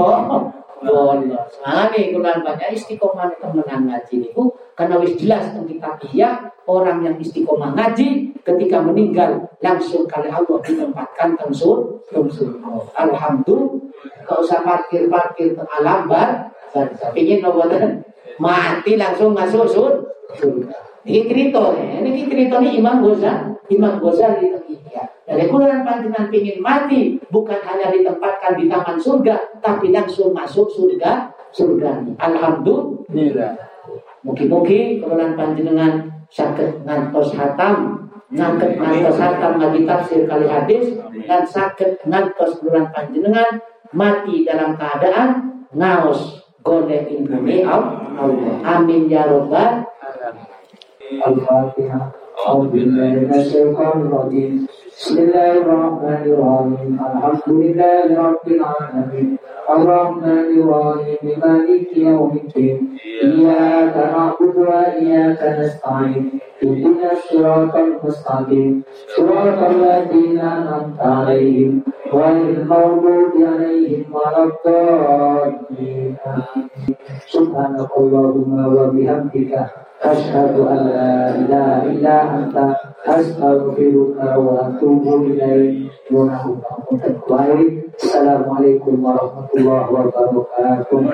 bolos. Mangane kulan banyak istiqomah temenan ngaji niku karena wis jelas tentang iya orang yang istiqomah ngaji ketika meninggal langsung kali Allah ditempatkan teng sur Alhamdulillah. Kau usah parkir-parkir teng alam bar. Ingin noboten mati langsung masuk sur Ini cerita, ini cerita ini Imam Ghazali, Imam Ghazali ya. Dari Quran panjenengan ingin mati bukan hanya ditempatkan di taman surga, tapi langsung masuk surga surga. Alhamdulillah. Mungkin-mungkin Quran panjenengan sakit ngantos hatam, ngangkat ngantos hatam lagi tafsir kali hadis dan sakit ngantos Quran panjenengan mati dalam keadaan ngaos kodekin bumi Allah. Amin ya robbal Al-Fatihah. رب العالمين الرحمن الرحيم مالك يوم الدين إياك نعبد وإياك نستعين اهدنا الصراط المستقيم صراط الذين أنعمت عليهم غير المغضوب عليهم ولا الضالين سبحانك اللهم وبحمدك أشهد أن لا إله إلا أنت أستغفرك وأتوب إليك Assalamualaikum warahmatullahi wabarakatuh.